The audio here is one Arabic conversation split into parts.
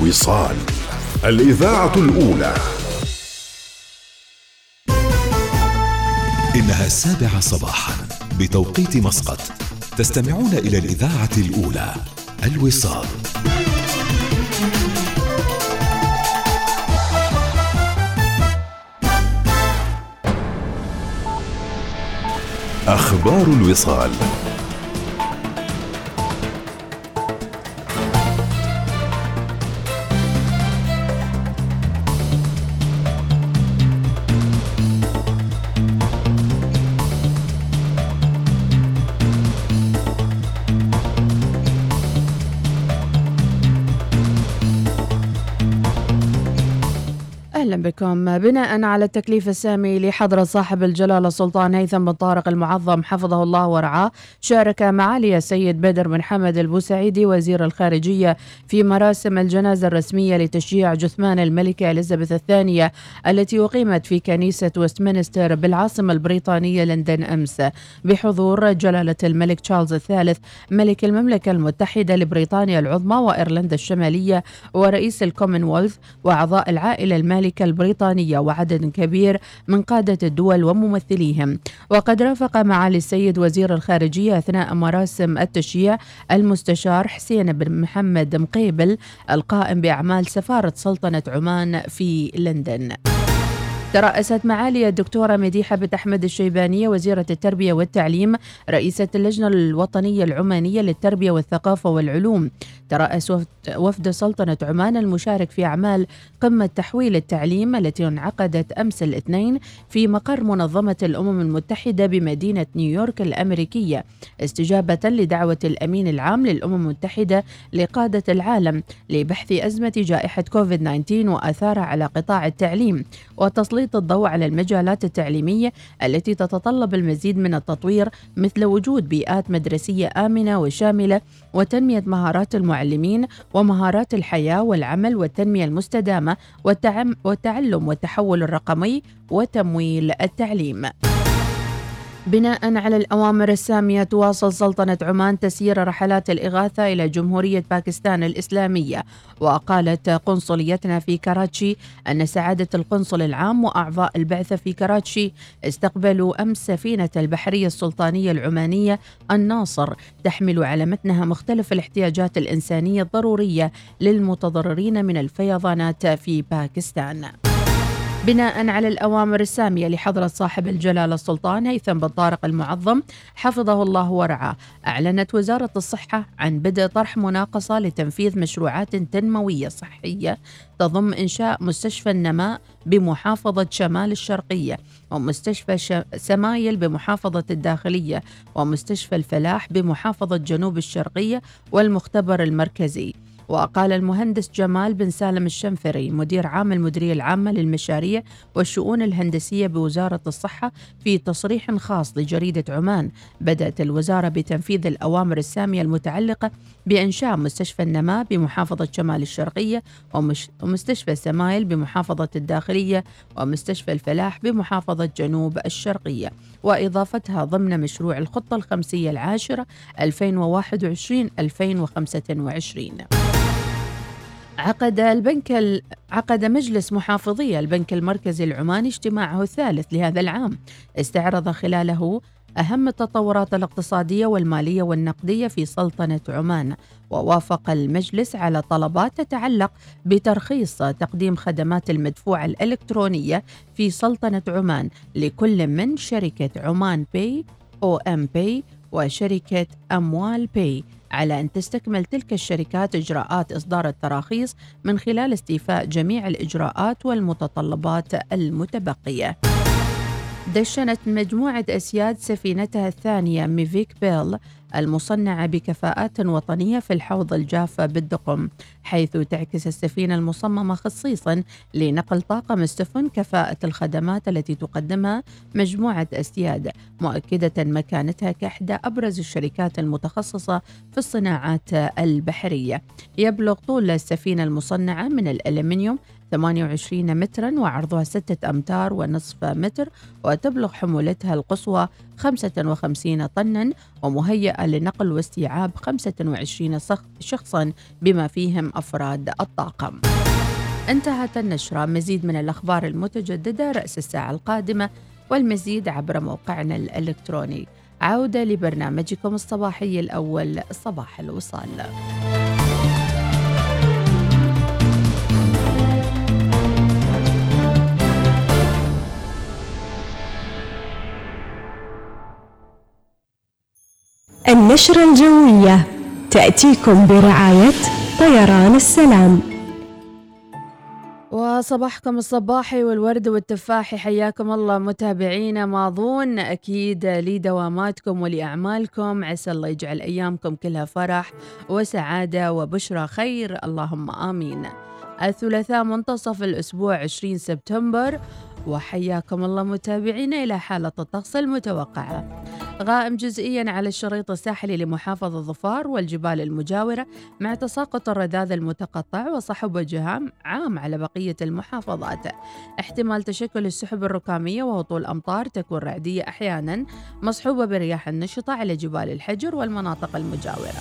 الوصال. الإذاعة الأولى. إنها السابعة صباحا بتوقيت مسقط. تستمعون إلى الإذاعة الأولى الوصال. أخبار الوصال. بكم بناء على التكليف السامي لحضرة صاحب الجلالة السلطان هيثم بن طارق المعظم حفظه الله ورعاه شارك معالي السيد بدر بن حمد البوسعيدي وزير الخارجية في مراسم الجنازة الرسمية لتشجيع جثمان الملكة إليزابيث الثانية التي أقيمت في كنيسة ويستمنستر بالعاصمة البريطانية لندن أمس. بحضور جلالة الملك تشارلز الثالث ملك المملكة المتحدة لبريطانيا العظمى وإيرلندا الشمالية ورئيس الكومنولث وأعضاء العائلة المالكة البريطانية وعدد كبير من قادة الدول وممثليهم. وقد رافق معالي السيد وزير الخارجية أثناء مراسم التشييع المستشار حسين بن محمد مقيبل القائم بأعمال سفارة سلطنة عمان في لندن. ترأست معالي الدكتورة مديحة بن أحمد الشيبانية وزيرة التربية والتعليم رئيسة اللجنة الوطنية العمانية للتربية والثقافة والعلوم. ترأس وفد سلطنة عمان المشارك في أعمال قمة تحويل التعليم التي انعقدت أمس الاثنين في مقر منظمة الأمم المتحدة بمدينة نيويورك الأمريكية استجابة لدعوة الأمين العام للأمم المتحدة لقادة العالم لبحث أزمة جائحة كوفيد 19 وآثارها على قطاع التعليم وتسليط الضوء على المجالات التعليمية التي تتطلب المزيد من التطوير مثل وجود بيئات مدرسية آمنة وشاملة وتنمية مهارات المعلمين ومهارات الحياة والعمل والتنمية المستدامة والتعلم والتحول الرقمي وتمويل التعليم. بناء على الأوامر السامية تواصل سلطنة عمان تسيير رحلات الإغاثة إلى جمهورية باكستان الإسلامية وقالت قنصليتنا في كراتشي أن سعادة القنصل العام وأعضاء البعثة في كراتشي استقبلوا أمس سفينة البحرية السلطانية العمانية الناصر تحمل على متنها مختلف الاحتياجات الإنسانية الضرورية للمتضررين من الفيضانات في باكستان. بناء على الأوامر السامية لحضرة صاحب الجلالة السلطان هيثم بن طارق المعظم حفظه الله ورعاه. أعلنت وزارة الصحة عن بدء طرح مناقصة لتنفيذ مشروعات تنموية صحية تضم إنشاء مستشفى النماء بمحافظة شمال الشرقية ومستشفى سمايل بمحافظة الداخلية ومستشفى الفلاح بمحافظة جنوب الشرقية والمختبر المركزي. وقال المهندس جمال بن سالم الشنفري مدير عام المديرية العامة للمشاريع والشؤون الهندسية بوزارة الصحة في تصريح خاص لجريدة عمان. بدأت الوزارة بتنفيذ الأوامر السامية المتعلقة بإنشاء مستشفى النماء بمحافظة شمال الشرقية ومستشفى سمايل بمحافظة الداخلية ومستشفى الفلاح بمحافظة جنوب الشرقية. وإضافتها ضمن مشروع الخطة الخمسية العاشرة 2021-2025 عقد البنك ال... عقد مجلس محافظي البنك المركزي العماني اجتماعه الثالث لهذا العام. استعرض خلاله أهم التطورات الاقتصادية والمالية والنقدية في سلطنة عمان ووافق المجلس على طلبات تتعلق بترخيص تقديم خدمات المدفوع الإلكترونية في سلطنة عمان لكل من شركة عمان Pay أو OM Pay وشركة أموال Pay. على أن تستكمل تلك الشركات إجراءات إصدار التراخيص من خلال استيفاء جميع الإجراءات والمتطلبات المتبقية. دشنت مجموعة أسياد سفينتها الثانية ميفيك بيل المصنعة بكفاءات وطنية في الحوض الجاف بالدقم حيث تعكس السفينة المصممة خصيصا لنقل طاقم السفن كفاءة الخدمات التي تقدمها مجموعة أسياد مؤكدة مكانتها كإحدى أبرز الشركات المتخصصة في الصناعات البحرية. يبلغ طول السفينة المصنعة من الألمنيوم 28 مترا وعرضها 6 أمتار ونصف متر وتبلغ حمولتها القصوى 55 طنا ومهيئة لنقل واستيعاب 25 شخصا بما فيهم أفراد الطاقم. انتهت النشرة. مزيد من الأخبار المتجددة رأس الساعة القادمة والمزيد عبر موقعنا الإلكتروني. عودة لبرنامجكم الصباحي الأول صباح الوصال. النشرة الجوية تأتيكم برعاية طيران السلام. وصباحكم الصباحي والورد والتفاحي حياكم الله متابعينا ماضون أكيد لدواماتكم ولأعمالكم. عسى الله يجعل أيامكم كلها فرح وسعادة وبشرى خير. اللهم آمين. الثلاثاء منتصف الأسبوع 20 سبتمبر. وحياكم الله متابعينا إلى حالة الطقس المتوقعة. غائم جزئيا على الشريط الساحلي لمحافظة ظفار والجبال المجاورة مع تساقط الرذاذ المتقطع وصحب وجهام عام على بقية المحافظات. احتمال تشكل السحب الركامية وهطول أمطار تكون رعدية أحيانا مصحوبة برياح النشطة على جبال الحجر والمناطق المجاورة.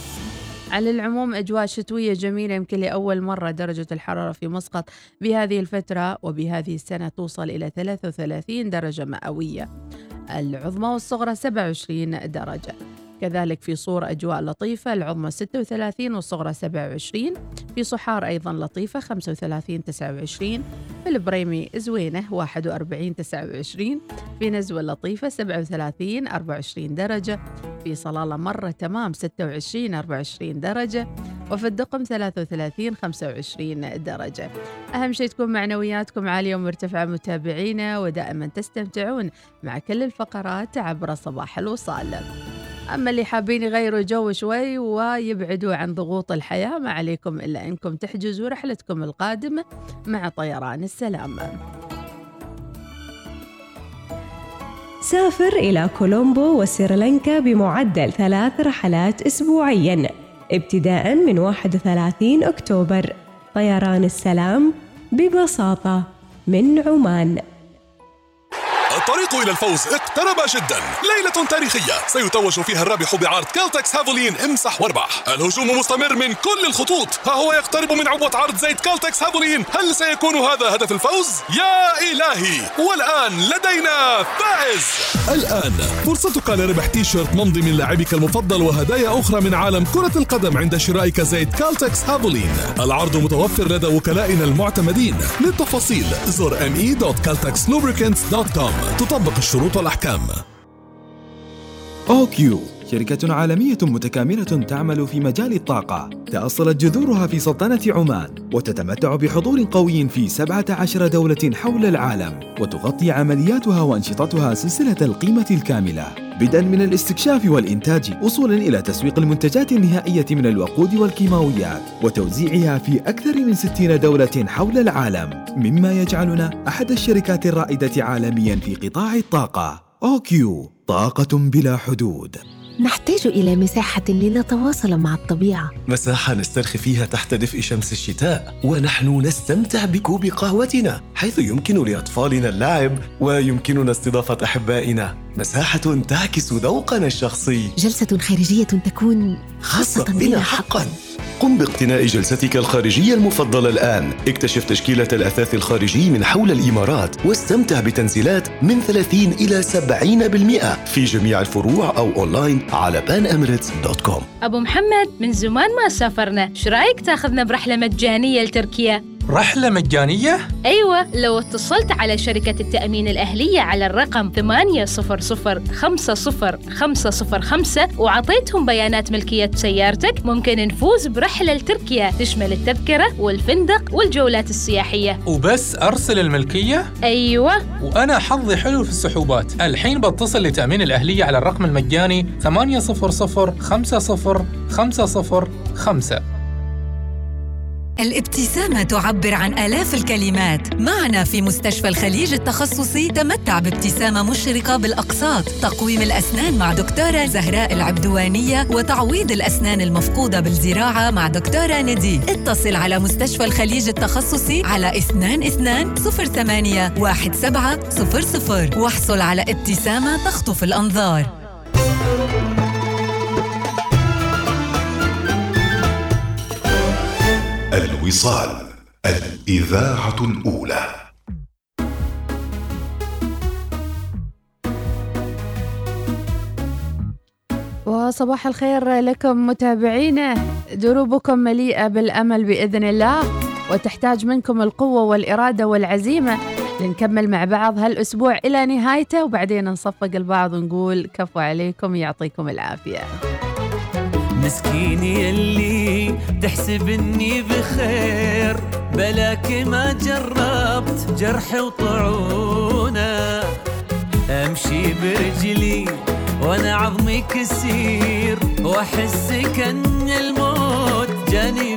على العموم أجواء شتوية جميلة يمكن لأول مرة درجة الحرارة في مسقط بهذه الفترة وبهذه السنة توصل إلى 33 درجة مئوية. العظمى والصغرى 27 درجة. كذلك في صور أجواء لطيفة العظمى 36 والصغرى 27 في صحار أيضا لطيفة 35 29 في البريمي زوينة 41 29 في نزوة لطيفة 37 24 درجة في صلالة مرة تمام 26 24 درجة وفي الدقم 33 25 درجة. أهم شيء تكون معنوياتكم عالية ومرتفعة متابعينا ودائما تستمتعون مع كل الفقرات عبر صباح الوصال. أما اللي حابين يغيروا جو شوي ويبعدوا عن ضغوط الحياة ما عليكم إلا أنكم تحجزوا رحلتكم القادمة مع طيران السلام. سافر إلى كولومبو وسريلانكا بمعدل ثلاث رحلات أسبوعياً ابتداء من 31 أكتوبر. طيران السلام ببساطة من عمان. الطريق إلى الفوز. اقترب جدا. ليلة تاريخية. سيتوج فيها الرابح بعرض Caltex Havoline امسح واربح الهجوم مستمر من كل الخطوط. ها هو يقترب من عبوة عرض زيت Caltex Havoline. هل سيكون هذا هدف الفوز؟ يا إلهي! والآن لدينا فائز! الآن فرصتك لربح تي شيرت ممضي من لاعبك المفضل وهدايا أخرى من عالم كرة القدم عند شرائك زيت Caltex Havoline. العرض متوفر لدى وكلائنا المعتمدين. للتفاصيل زر me.caltexlubricants.com تطبق الشروط والأحكام. OQ. شركة عالمية متكاملة تعمل في مجال الطاقة. تأصلت جذورها في سلطنة عمان وتتمتع بحضور قوي في 17 دولة حول العالم وتغطي عملياتها وأنشطتها سلسلة القيمة الكاملة. بدءا من الاستكشاف والإنتاج وصولا إلى تسويق المنتجات النهائية من الوقود والكيماويات وتوزيعها في أكثر من 60 دولة حول العالم. مما يجعلنا أحد الشركات الرائدة عالميا في قطاع الطاقة. OQ طاقة بلا حدود. نحتاج إلى مساحة لنتواصل مع الطبيعة. مساحة نسترخي فيها تحت دفء شمس الشتاء ونحن نستمتع بكوب قهوتنا حيث يمكن لأطفالنا اللعب ويمكننا استضافة أحبائنا. مساحة تعكس ذوقنا الشخصي. جلسة خارجية تكون خاصة بنا حقا. قم باقتناء جلستك الخارجية المفضلة الآن. اكتشف تشكيلة الأثاث الخارجي من حول الإمارات واستمتع بتنزيلات من 30 إلى 70% في جميع الفروع أو أونلاين على panemirates.com أبو محمد من زمان ما سافرنا. شو رأيك تأخذنا برحلة مجانية لتركيا؟ رحلة مجانية؟ أيوة لو اتصلت على شركة التأمين الأهلية على الرقم 800 وعطيتهم بيانات ملكية سيارتك ممكن نفوز برحلة لتركيا تشمل التذكرة والفندق والجولات السياحية وبس أرسل الملكية؟ أيوة وأنا حظي حلو في السحوبات الحين بتصل لتأمين الأهلية على الرقم المجاني 800 50 50 5 الابتسامة تعبر عن آلاف الكلمات. معنا في مستشفى الخليج التخصصي تمتع بابتسامة مشرقة بالأقساط. تقويم الأسنان مع دكتورة زهراء العبدوانية وتعويض الأسنان المفقودة بالزراعة مع دكتورة ندي اتصل على مستشفى الخليج التخصصي على اثنان اثنان صفر ثمانية واحد سبعة صفر صفر. واحصل على ابتسامة تخطف الأنظار. الوصال الإذاعة الأولى. وصباح الخير لكم متابعينا دروبكم مليئة بالأمل بإذن الله وتحتاج منكم القوة والإرادة والعزيمة لنكمل مع بعض هالأسبوع إلى نهايته. وبعدين نصفق البعض ونقول كفو عليكم يعطيكم العافية. مسكين يلي تحسب اني بخير بلاك ما جربت جرح وطعونه. أمشي برجلي وأنا عظمي كسير وأحس كأن الموت جاني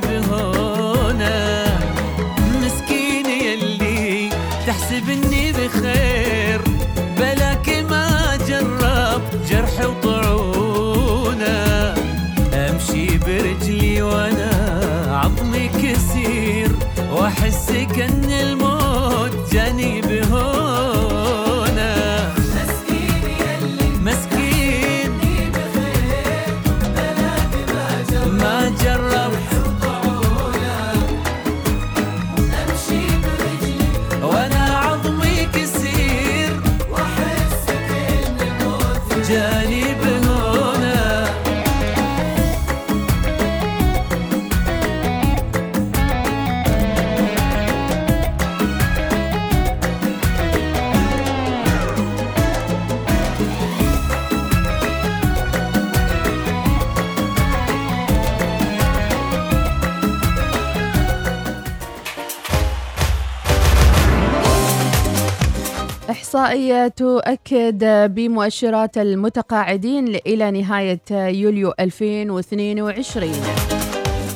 تؤكد بمؤشرات المتقاعدين إلى نهاية يوليو 2022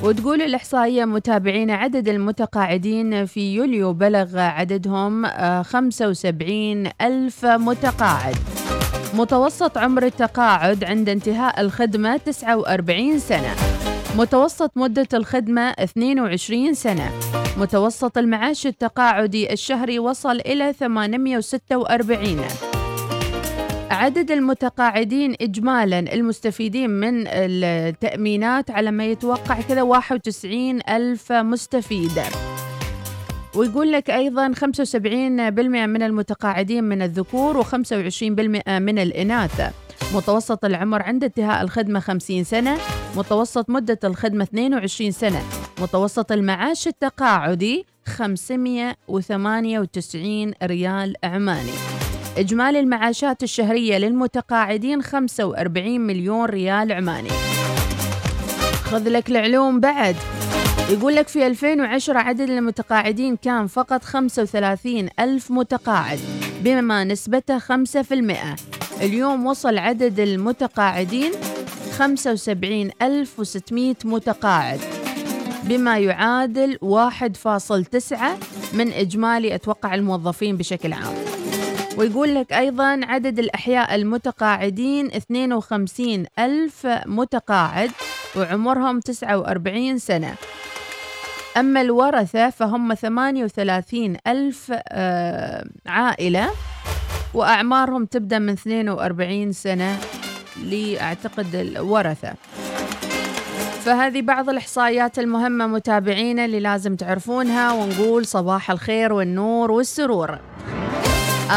وتقول الإحصائية متابعين عدد المتقاعدين في يوليو بلغ عددهم آه، 75 ألف متقاعد. متوسط عمر التقاعد عند انتهاء الخدمة 49 سنة. متوسط مدة الخدمة 22 سنة. متوسط المعاش التقاعدي الشهري وصل إلى 846 عدد المتقاعدين إجمالا المستفيدين من التأمينات على ما يتوقع كذا 91 ألف مستفيد. ويقول لك أيضا 75% من المتقاعدين من الذكور و25% من الإناث. متوسط العمر عند انتهاء الخدمة 50 سنة. متوسط مدة الخدمة 22 سنة. متوسط المعاش التقاعدي 598 ريال عماني. إجمالي المعاشات الشهرية للمتقاعدين 45 مليون ريال عماني. خذ لك العلوم بعد. يقول لك في 2010 عدد المتقاعدين كان فقط 35 ألف متقاعد بما نسبته 5% اليوم وصل عدد المتقاعدين 75600 متقاعد بما يعادل 1.9 من إجمالي أتوقع الموظفين بشكل عام. ويقول لك أيضا عدد الأحياء المتقاعدين 52 ألف متقاعد وعمرهم 49 سنة. أما الورثة فهم 38 ألف آه، عائلة وأعمارهم تبدأ من 42 سنة لأعتقد الورثة. فهذه بعض الإحصائيات المهمة متابعينا اللي لازم تعرفونها ونقول صباح الخير والنور والسرور.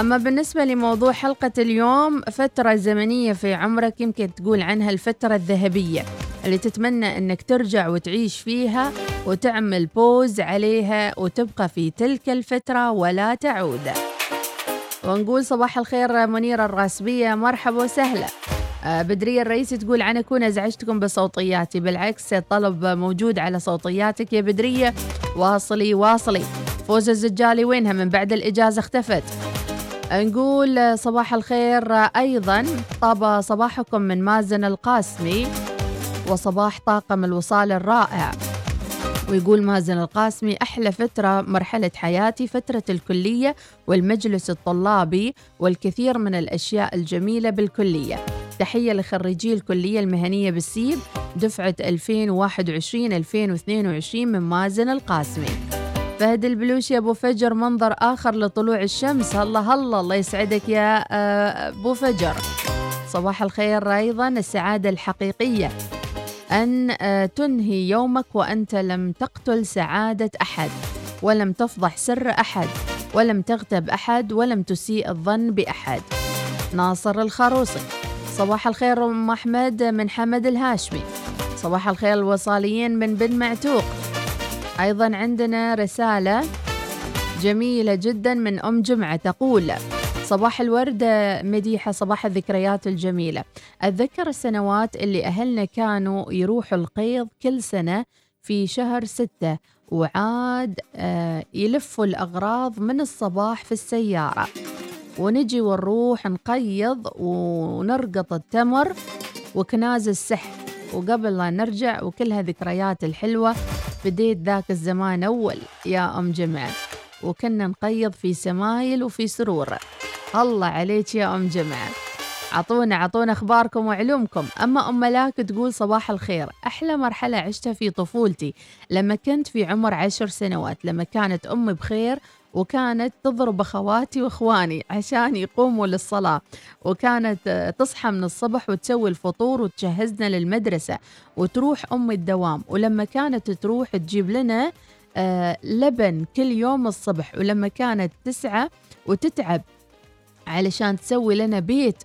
أما بالنسبة لموضوع حلقة اليوم فترة زمنية في عمرك يمكن تقول عنها الفترة الذهبية اللي تتمنى أنك ترجع وتعيش فيها وتعمل بوز عليها وتبقى في تلك الفترة ولا تعود. ونقول صباح الخير منيرة الراسبية مرحبا وسهلا. بدرية الرئيسي تقول عن أكون أزعجتكم بصوتياتي. بالعكس طلب موجود على صوتياتك يا بدرية واصلي واصلي. فوز الزجالي وينها؟ من بعد الإجازة اختفت. نقول صباح الخير أيضا. طاب صباحكم من مازن القاسمي. وصباح طاقم الوصال الرائع. ويقول مازن القاسمي أحلى فترة مرحلة حياتي فترة الكلية والمجلس الطلابي والكثير من الأشياء الجميلة بالكلية. تحية لخريجي الكلية المهنية بالسيب دفعة 2021-2022 من مازن القاسمي. فهد البلوشي أبو فجر منظر آخر لطلوع الشمس. هلا هلا الله يسعدك يا آه، أبو فجر. صباح الخير أيضا السعادة الحقيقية. أن آه، تنهي يومك وأنت لم تقتل سعادة أحد ولم تفضح سر أحد ولم تغتب أحد ولم تسيء الظن بأحد. ناصر الخروصي. صباح الخير أم أحمد من حمد الهاشمي. صباح الخير الوصاليين من بن معتوق. أيضا عندنا رسالة جميلة جدا من أم جمعة تقول صباح الورد مديحة صباح الذكريات الجميلة. أتذكر السنوات اللي أهلنا كانوا يروحوا القيض كل سنة في شهر ستة وعاد آه، يلفوا الأغراض من الصباح في السيارة. ونجي ونروح نقيض ونرقط التمر وكناز السحر. وقبل لا نرجع وكلها ذكريات الحلوة بديت ذاك الزمان أول يا أم جمعة وكنا نقيض في سمايل وفي سرور. الله عليك يا أم جمعة عطونا عطونا أخباركم وعلومكم. أما أم ملاك تقول صباح الخير. أحلى مرحلة عشتها في طفولتي لما كنت في عمر عشر سنوات لما كانت أمي بخير وكانت تضرب أخواتي وإخواني عشان يقوموا للصلاة. وكانت آه، تصحى من الصبح وتسوي الفطور وتجهزنا للمدرسة وتروح أمي الدوام. ولما كانت تروح تجيب لنا آه، لبن كل يوم الصبح. ولما كانت تسعى وتتعب علشان تسوي لنا بيت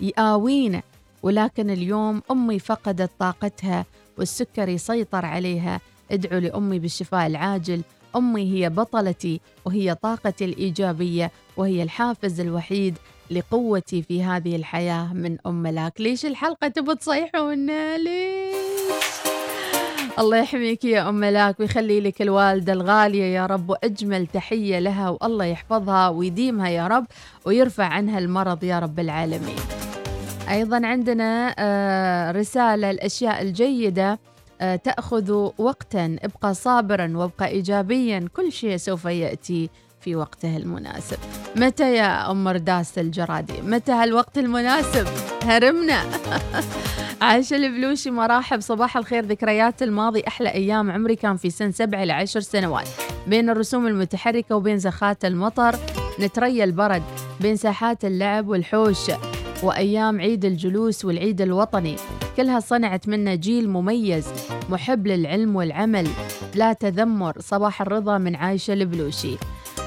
يآوينا. ولكن اليوم أمي فقدت طاقتها والسكر يسيطر عليها. ادعوا لأمي بالشفاء العاجل أمي هي بطلتي وهي طاقتي الإيجابية وهي الحافز الوحيد لقوتي في هذه الحياة من أم ملاك. ليش الحلقة تبى تصيحونا ليش؟ الله يحميك يا أم ملاك ويخلي لك الوالدة الغالية يا رب وأجمل تحية لها والله يحفظها ويديمها يا رب ويرفع عنها المرض يا رب العالمين. أيضا عندنا آه، رسالة الأشياء الجيدة. تأخذ وقتا. ابقى صابرا وابقى إيجابيا. كل شيء سوف يأتي في وقته المناسب. متى يا أم رداس الجرادي؟ متى هالوقت المناسب؟ هرمنا. عايشة البلوشي مراحب. صباح الخير. ذكريات الماضي أحلى أيام عمري كان في سن سبع لعشر سنوات. بين الرسوم المتحركة وبين زخات المطر نتريا البرد بين ساحات اللعب والحوش. وأيام عيد الجلوس والعيد الوطني. كلها صنعت منا جيل مميز محب للعلم والعمل. لا تذمر صباح الرضا من عايشة البلوشي.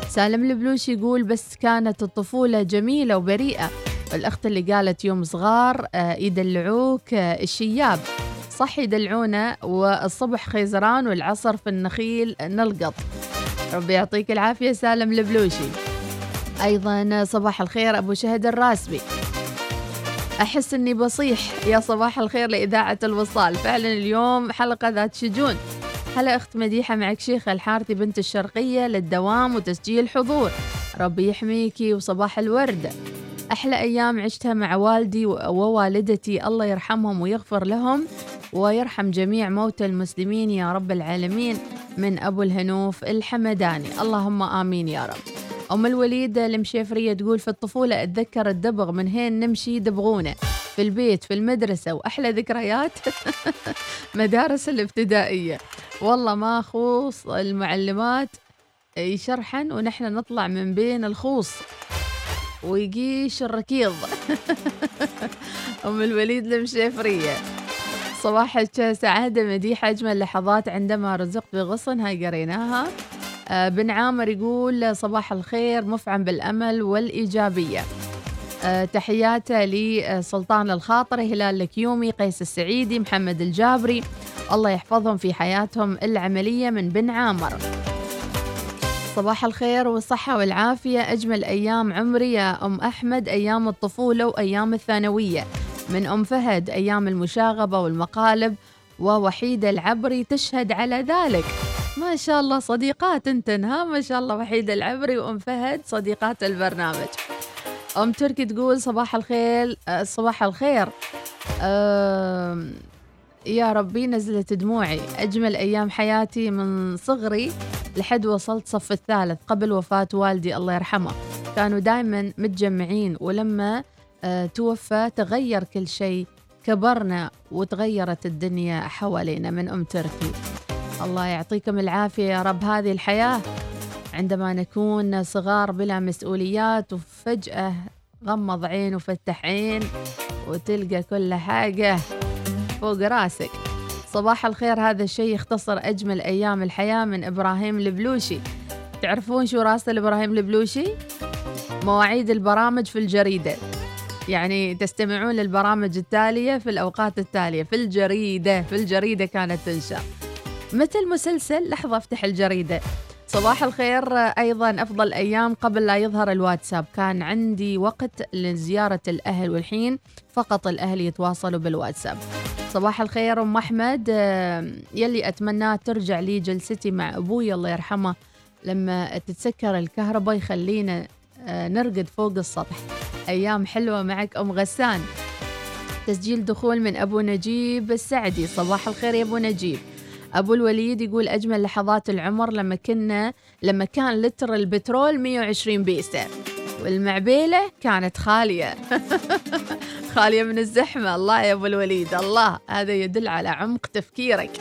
سالم البلوشي يقول بس كانت الطفولة جميلة وبريئة. والأخت اللي قالت يوم صغار آه، يدلعوك آه، الشياب. صح يدلعونا والصبح خيزران والعصر في النخيل نلقط. ربي يعطيك العافية سالم البلوشي. أيضا صباح الخير أبو شهد الراسبي. أحس أني بصيح. يا صباح الخير لإذاعة الوصال. فعلا اليوم حلقة ذات شجون. هلا أخت مديحة معك شيخة الحارثي بنت الشرقية للدوام وتسجيل حضور. ربي يحميكي وصباح الورد. أحلى أيام عشتها مع والدي ووالدتي. الله يرحمهم ويغفر لهم ويرحم جميع موتى المسلمين يا رب العالمين. من أبو الهنوف الحمداني. اللهم آمين يا رب. أم الوليد المشيفرية تقول في الطفولة أتذكر الدبغ من هين نمشي دبغونا في البيت في المدرسة وأحلى ذكريات مدارس الابتدائية. والله ما خوص المعلمات يشرحن ونحن نطلع من بين الخوص ويقيش الركيض. أم الوليد المشيفرية صباحك سعادة مديحة أجمل لحظات عندما رزقت بغصن هاي قريناها. بن عامر يقول صباح الخير مفعم بالأمل والإيجابية. آه، تحياته لسلطان الخاطر هلال الكيومي قيس السعيدي محمد الجابري. الله يحفظهم في حياتهم العملية من بن عامر. صباح الخير والصحة والعافية. أجمل أيام عمري يا أم أحمد أيام الطفولة وأيام الثانوية. من أم فهد أيام المشاغبة والمقالب ووحيدة العبري تشهد على ذلك. ما شاء الله صديقات انتن ها؟ ما شاء الله وحيدة العبري وأم فهد صديقات البرنامج. أم تركي تقول صباح الخير آه، صباح الخير. يا ربي نزلت دموعي. أجمل أيام حياتي من صغري لحد وصلت صف الثالث قبل وفاة والدي الله يرحمه. كانوا دائما متجمعين ولما آه، توفى تغير كل شيء كبرنا وتغيرت الدنيا حوالينا من أم تركي. الله يعطيكم العافية يا رب هذه الحياة. عندما نكون صغار بلا مسؤوليات وفجأة غمض عين وفتح عين وتلقى كل حاجة فوق راسك. صباح الخير هذا الشيء يختصر أجمل أيام الحياة من إبراهيم البلوشي. تعرفون شو راسل إبراهيم البلوشي؟ مواعيد البرامج في الجريدة. يعني تستمعون للبرامج التالية في الأوقات التالية. في الجريدة في الجريدة كانت تنشر مثل مسلسل لحظة أفتح الجريدة. صباح الخير أيضا أفضل أيام قبل لا يظهر الواتساب. كان عندي وقت لزيارة الأهل والحين فقط الأهل يتواصلوا بالواتساب. صباح الخير أم أحمد. آه، يلي أتمناه ترجع لي جلستي مع أبوي الله يرحمه. لما تتسكر الكهرباء يخلينا آه، نرقد فوق السطح. أيام حلوة معك أم غسان. تسجيل دخول من أبو نجيب السعدي. صباح الخير يا أبو نجيب. أبو الوليد يقول أجمل لحظات العمر لما كنا لما كان لتر البترول 120 بيسة. والمعبيلة كانت خالية. خالية من الزحمة. الله يا أبو الوليد الله. هذا يدل على عمق تفكيرك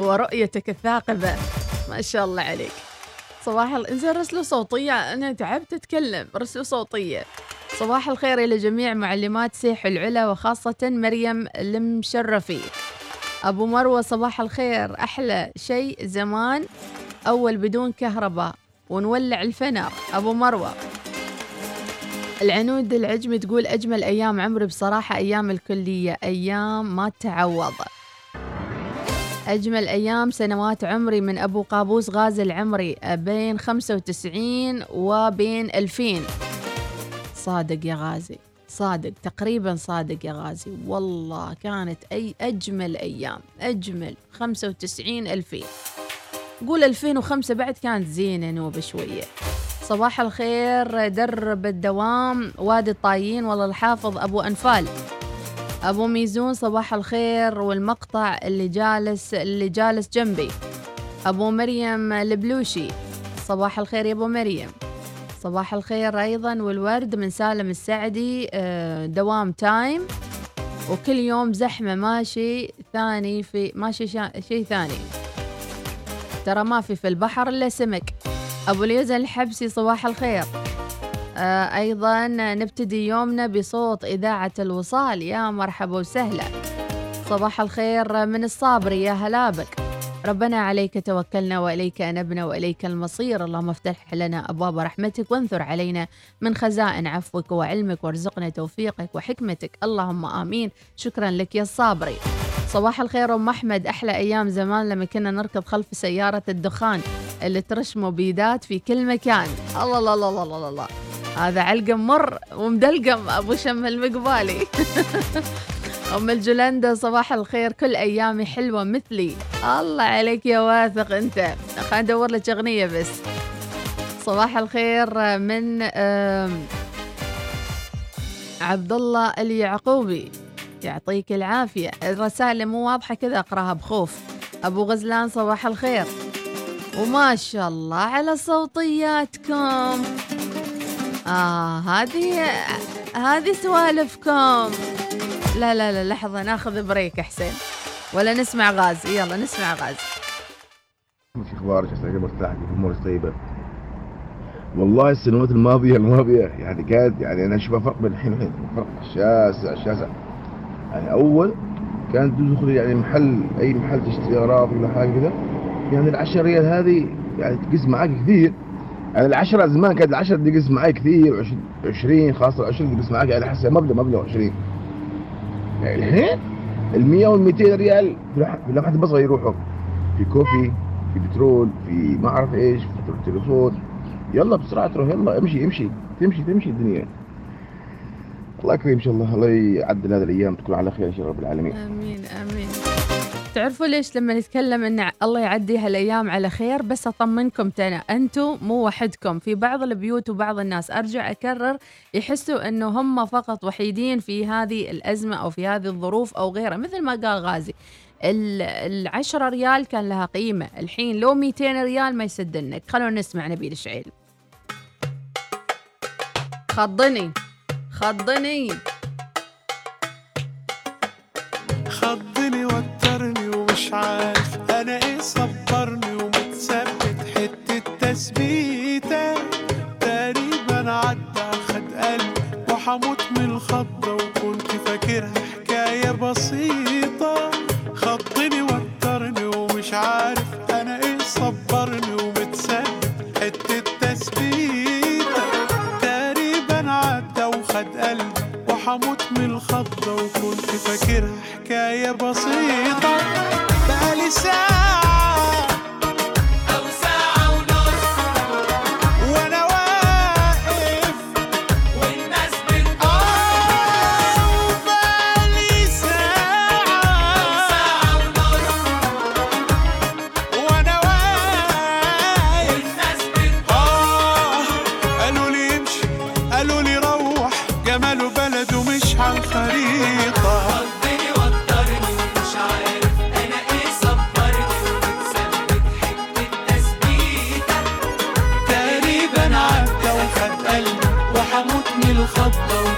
ورؤيتك الثاقبة. ما شاء الله عليك. صباح. إنزين رسلوا صوتية. أنا تعبت أتكلم. رسلوا صوتية. صباح الخير إلى جميع معلمات سيح العلا وخاصة مريم المشرفي. أبو مروة صباح الخير. أحلى شيء زمان أول بدون كهرباء. ونولع الفنر. أبو مروة. العنود العجمي تقول أجمل أيام عمري بصراحة أيام الكلية. أيام ما تعوض. أجمل أيام سنوات عمري من أبو قابوس غازي العمري. بين 95 وبين 2000 صادق يا غازي. صادق تقريبا صادق يا غازي. والله كانت أي أجمل أيام أجمل. 95 2000 قول 2005 بعد كانت زينة نوبة شوية. صباح الخير درب الدوام وادي الطايين والله الحافظ أبو أنفال. أبو ميزون صباح الخير والمقطع اللي جالس اللي جالس جنبي. أبو مريم البلوشي. صباح الخير يا أبو مريم. صباح الخير أيضا والورد من سالم السعدي آه، دوام time. وكل يوم زحمة ماشي ثاني في ماشي شا... شيء ثاني. ترى ما في في البحر إلا سمك. أبو اليزن الحبسي صباح الخير. آه، أيضا نبتدي يومنا بصوت إذاعة الوصال. يا مرحبا وسهلا. صباح الخير من الصابري يا هلا بك. ربنا عليك توكلنا وإليك أنبنا وإليك المصير. اللهم افتح لنا أبواب رحمتك وانثر علينا من خزائن عفوك وعلمك وارزقنا توفيقك وحكمتك. اللهم آمين. شكرا لك يا الصابري صباح الخير أم أحمد. أحلى أيام زمان لما كنا نركض خلف سيارة الدخان اللي ترش مبيدات في كل مكان. الله الله الله الله الله, الله. هذا علقم مر ومدلقم أبو شم المقبالي. أم الجلندة صباح الخير. كل أيامي حلوة مثلي. الله عليك يا واثق أنت. خلينا ندور لك أغنية بس. صباح الخير من عبد الله اليعقوبي. يعطيك العافية. الرسائل مو واضحة كذا أقراها بخوف. أبو غزلان صباح الخير. وما شاء الله على صوتياتكم. آه هذه هذه سوالفكم. لا لا لا لحظة ناخذ بريك حسين. ولا نسمع غاز يلا نسمع غاز في أخبارك عساك مرتاح امورك طيبة. والله السنوات الماضية الماضية يعني كانت يعني أنا اشوفها فرق بين الحين والحين. فرق شاسع شاسع. يعني أول كانت تدخل يعني محل أي محل تشتري اغراض ولا حاجة كذا. يعني العشرة ريال هذه يعني تقز معاك كثير. يعني العشرة زمان كانت العشرة تقز معاك كثير وعش- 20 خاصة العشرين تقز معاك يعني حسب مبلغ مبلغ 20 يعني الحين ال 100 وال 200 ريال في لح- في لمحة البصر يروحوا. في كوفي في بترول في ما أعرف إيش في تليفون. يلا بسرعة تروح يلا امشي امشي. تمشي تمشي الدنيا. الله يكرم إن شاء الله. الله يعدل هذه الأيام تكون على خير إن شاء الله رب العالمين. آمين آمين. تعرفوا ليش لما نتكلم إن الله يعدي هالأيام على خير؟ بس أطمنكم تنا أنتم مو وحدكم. في بعض البيوت وبعض الناس. أرجع أكرر يحسوا إنه هم فقط وحيدين في هذه الأزمة أو في هذه الظروف أو غيرها. مثل ما قال غازي ال- العشرة ريال كان لها قيمة. الحين لو 200 ريال ما يسدنك خلونا نسمع نبيل شعيل خضني خضني. ومش عارف. أنا إيه صبرني ومتثبت؟ حتة تثبيتة. تقريبا عدى خد قلبي وحموت من الخضة. وكنت فاكرها حكاية بسيطة. خضني وترني ومش عارف. أنا إيه صبرني ومتثبت؟ حتة تثبيتة. تقريبا عدى وخد قلبي وحموت من الخضة. وكنت فاكرها حكاية بسيطة. side. وحموت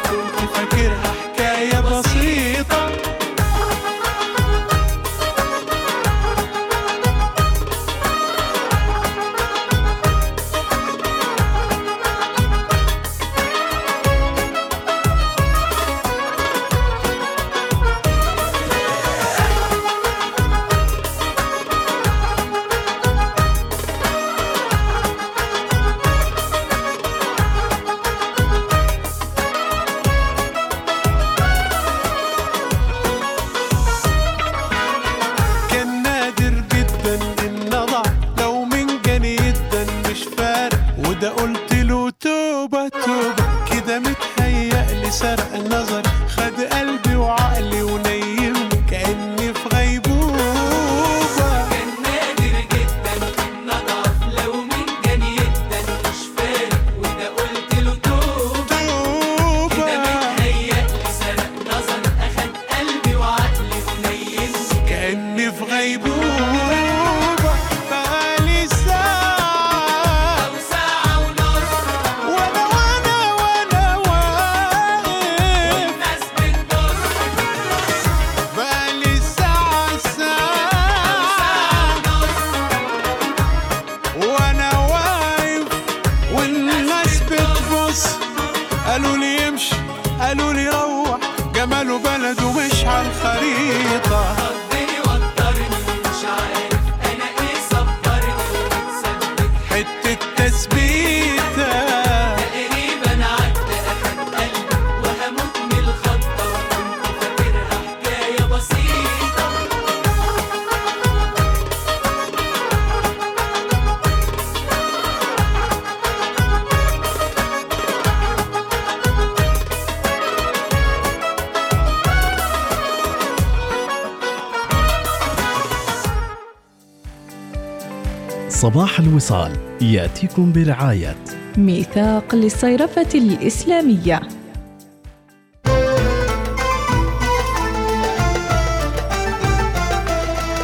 صباح الوصال يأتيكم برعاية ميثاق للصيرفة الإسلامية.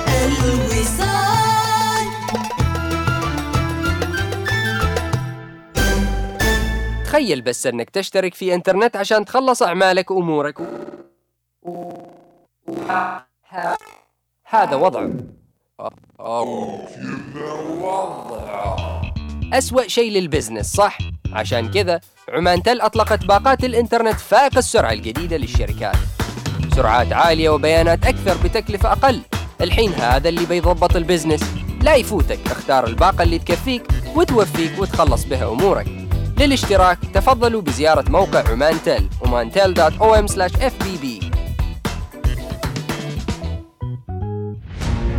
الوصال. تخيل بس أنك تشترك في إنترنت عشان تخلص أعمالك وأمورك. و... هذا وضعه أسوأ شيء لل business صح؟ عشان كذا Omantel أطلقت باقات الإنترنت فائق السرعة الجديدة للشركات. سرعات عالية وبيانات أكثر بتكلفة أقل. الحين هذا اللي بيضبط ال business. لا يفوتك اختار الباقة اللي تكفيك وتوفيك وتخلص بها أمورك. للاشتراك تفضلوا بزيارة موقع Omantel omantel.om/fbb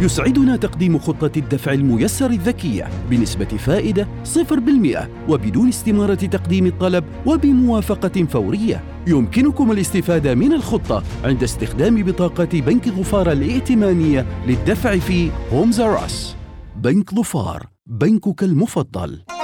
يسعدنا تقديم خطة الدفع الميسر الذكية بنسبة فائدة 0% وبدون استمارة تقديم الطلب وبموافقة فورية. يمكنكم الاستفادة من الخطة عند استخدام بطاقة بنك ظفار الائتمانية للدفع في هومز راس. بنك ظفار، بنكك المفضل.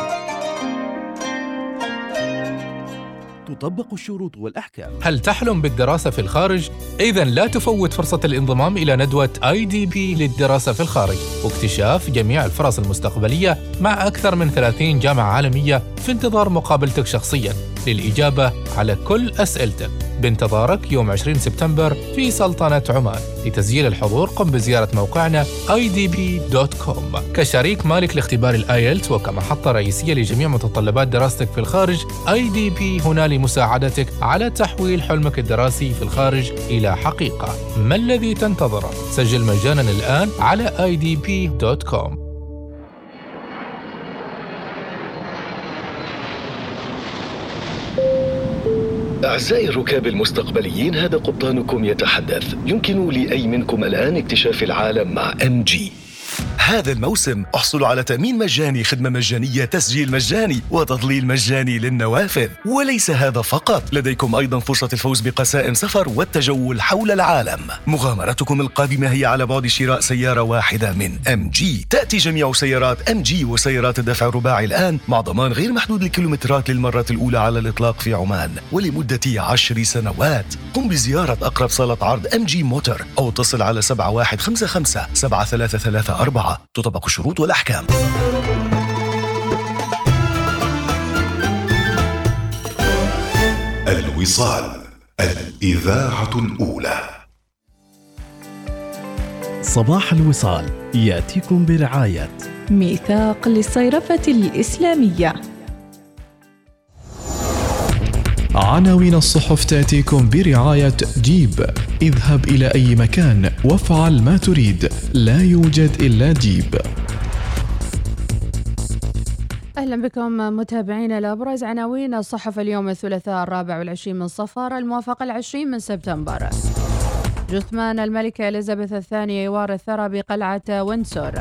تطبق الشروط والأحكام. هل تحلم بالدراسة في الخارج؟ إذا لا تفوت فرصة الانضمام إلى ندوة IDP للدراسة في الخارج واكتشاف جميع الفرص المستقبلية مع أكثر من 30 جامعة عالمية في انتظار مقابلتك شخصياً للإجابة على كل أسئلتك. بانتظارك يوم 20 سبتمبر في سلطنة عمان لتسجيل الحضور. قم بزيارة موقعنا idp.com كشريك مالك لاختبار ال IELTS وكمحطة رئيسية لجميع متطلبات دراستك في الخارج IDB هنا لمساعدتك على تحويل حلمك الدراسي في الخارج إلى حقيقة. ما الذي تنتظره؟ سجل مجانا الآن على idb.com أعزائي الركاب المستقبليين هذا قبطانكم يتحدث. يمكن لأي منكم الآن اكتشاف العالم مع ام جي هذا الموسم احصلوا على تأمين مجاني خدمة مجانية تسجيل مجاني وتضليل مجاني للنوافذ. وليس هذا فقط لديكم أيضا فرصة الفوز بقسائم سفر والتجول حول العالم. مغامرتكم القادمة هي على بعد شراء سيارة واحدة من MG تأتي جميع سيارات MG وسيارات الدفع الرباعي الآن مع ضمان غير محدود الكيلومترات للمرة الأولى على الإطلاق في عمان. ولمدة عشر سنوات. قم بزيارة أقرب صالة عرض MG Motor أو اتصل على 7155 7334 تطبق الشروط والأحكام. الوصال. الإذاعة الأولى. صباح الوصال. يأتيكم برعاية. ميثاق للصيرفة الإسلامية. عناوين الصحف تأتيكم برعاية جيب. اذهب إلى أي مكان وافعل ما تريد. لا يوجد إلا جيب. أهلا بكم متابعينا لأبرز عناوين الصحف اليوم الثلاثاء الرابع والعشرين من صفر الموافق العشرين من سبتمبر. جثمان الملكة إليزابيث الثانية يوارث ثرى بقلعة وينسور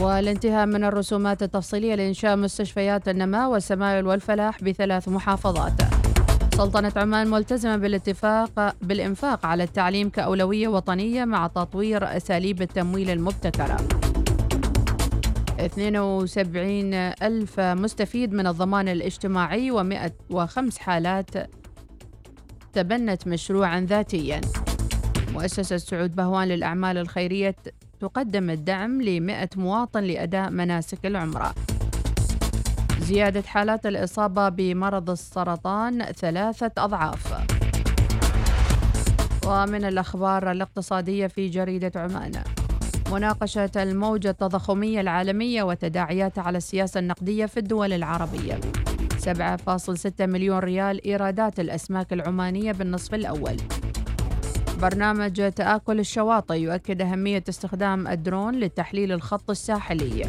والانتهاء من الرسومات التفصيلية لإنشاء مستشفيات النماء والسمايل والفلاح بثلاث محافظات. سلطنة عمان ملتزمة بالاتفاق بالإنفاق على التعليم كأولوية وطنية مع تطوير أساليب التمويل المبتكرة. 72 ألف مستفيد من الضمان الاجتماعي و105 حالات تبنت مشروعا ذاتيا. مؤسسة سعود بهوان للأعمال الخيرية تقدم الدعم لمئة مواطن لأداء مناسك العمرة. زيادة حالات الإصابة بمرض السرطان ثلاثة أضعاف. ومن الأخبار الاقتصادية في جريدة عمان مناقشة الموجة التضخمية العالمية وتداعياتها على السياسة النقدية في الدول العربية. 7.6 مليون ريال إيرادات الأسماك العمانية بالنصف الأول. برنامج تآكل الشواطئ يؤكد أهمية استخدام الدرون لتحليل الخط الساحلي.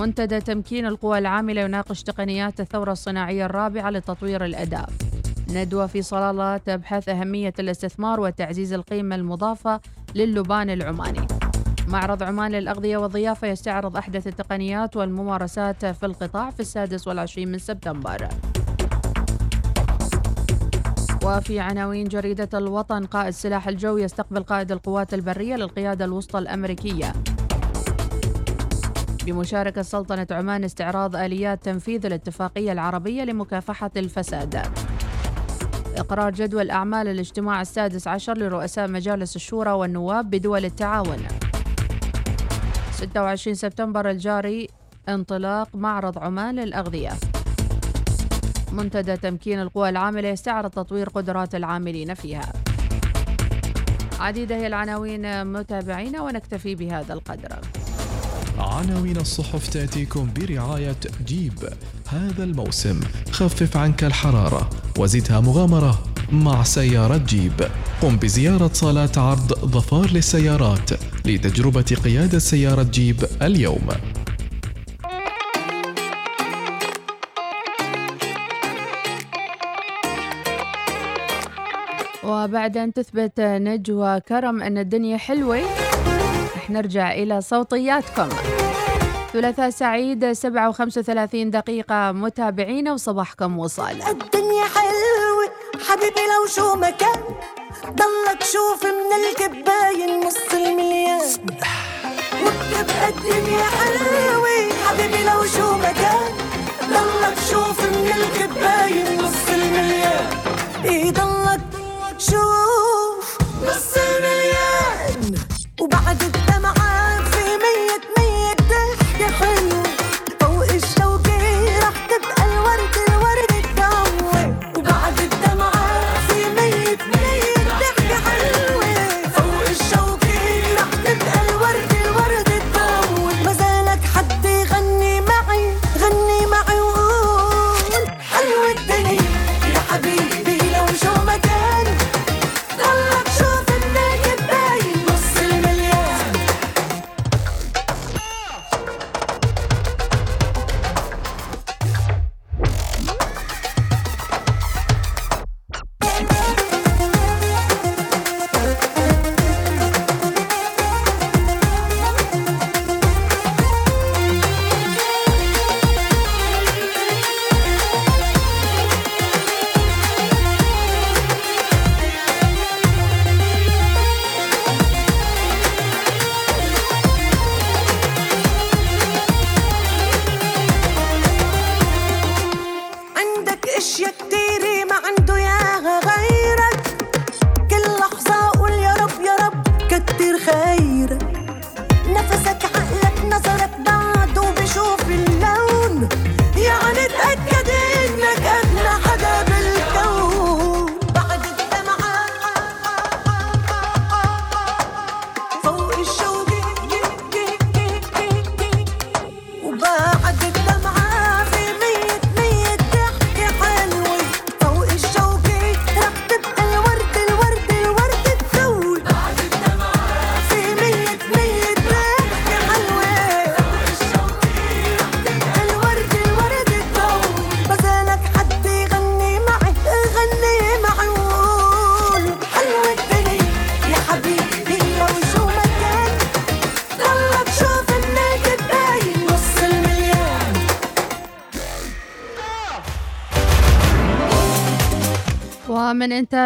منتدى تمكين القوى العاملة يناقش تقنيات الثورة الصناعية الرابعة لتطوير الأداء ندوة في صلالة تبحث أهمية الاستثمار وتعزيز القيمة المضافة للبان العماني. معرض عمان للأغذية والضيافة يستعرض أحدث التقنيات والممارسات في القطاع في السادس والعشرين من سبتمبر. وفي عناوين جريدة الوطن قائد سلاح الجو يستقبل قائد القوات البرية للقيادة الوسطى الأمريكية. بمشاركة سلطنة عمان استعراض آليات تنفيذ الاتفاقية العربية لمكافحة الفساد. إقرار جدول أعمال الاجتماع السادس عشر لرؤساء مجالس الشورى والنواب بدول التعاون. 26 سبتمبر الجاري انطلاق معرض عمان للأغذية. منتدى تمكين القوى العاملة يستعرض تطوير قدرات العاملين فيها. عديدة هي العناوين متابعينا ونكتفي بهذا القدر. عناوين الصحف تأتيكم برعاية جيب. هذا الموسم خفف عنك الحرارة وزدها مغامرة مع سيارة جيب. قم بزيارة صالات عرض ظفار للسيارات لتجربة قيادة سيارة جيب اليوم. وبعد أن تثبت نجوى كرم أن الدنيا حلوة رح نرجع إلى صوتياتكم. ثلاثاء سعيد 7 و35 دقيقة. متابعينا وصباحكم وصال. الدنيا حلوة حبيبي لو شو مكان ضلك شوف من الكباين نص المليان. وبتبقى الدنيا حلوة حبيبي لو شو مكان ضلك شوف من الكباين نص المليان. إيه ضلك شوف نص المليان وبعد الدمعات في مية مية ضحكة حلوة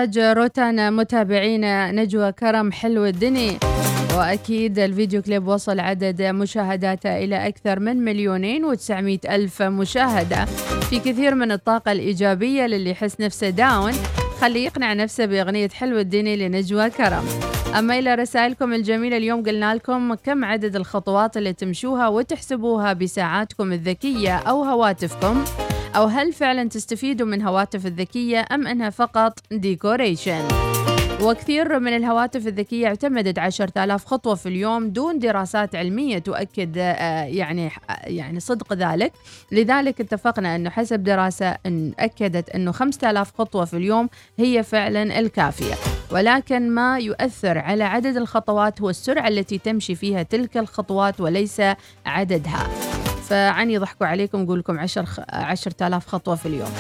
إنتاج روتانا متابعينا نجوى كرم حلو الدنيا وأكيد الفيديو كليب وصل عدد مشاهداته إلى أكثر من مليونين وتسعمائة ألف مشاهدة. في كثير من الطاقة الإيجابية للي يحس نفسه داون خليه يقنع نفسه بأغنية حلو الدنيا لنجوى كرم. أما إلى رسائلكم الجميلة اليوم قلنا لكم كم عدد الخطوات اللي تمشوها وتحسبوها بساعاتكم الذكية أو هواتفكم. أو هل فعلا تستفيدوا من هواتف الذكية أم أنها فقط ديكوريشن؟ وكثير من الهواتف الذكية اعتمدت 10,000 خطوة في اليوم دون دراسات علمية تؤكد آه، يعني يعني صدق ذلك. لذلك اتفقنا أنه حسب دراسة إن أكدت أنه 5,000 خطوة في اليوم هي فعلا الكافية. ولكن ما يؤثر على عدد الخطوات هو السرعة التي تمشي فيها تلك الخطوات وليس عددها. فعني يضحكوا عليكم نقول لكم 10 10000 خطوة في اليوم.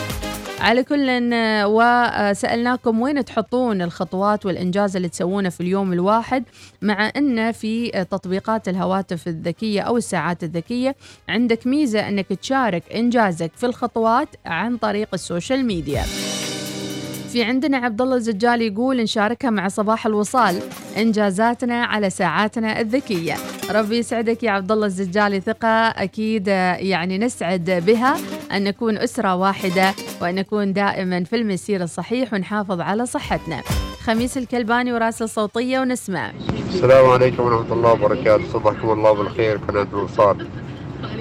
على كل آه، وسألناكم وين تحطون الخطوات والإنجاز اللي تسوونه في اليوم الواحد مع أن في آه، تطبيقات الهواتف الذكية أو الساعات الذكية. عندك ميزة أنك تشارك إنجازك في الخطوات عن طريق ال social media. في عندنا عبد الله الزجال يقول نشاركها مع صباح الوصال. إنجازاتنا على ساعاتنا الذكية. ربي يسعدك يا عبد الله الزجالي ثقة أكيد آه، يعني نسعد بها. أن نكون أسرة واحدة وأن نكون دائما في المسير الصحيح ونحافظ على صحتنا. خميس الكلباني وراسل صوتية ونسمع. السلام عليكم ورحمة الله وبركاته. صبحكم الله بالخير قناة الوصال.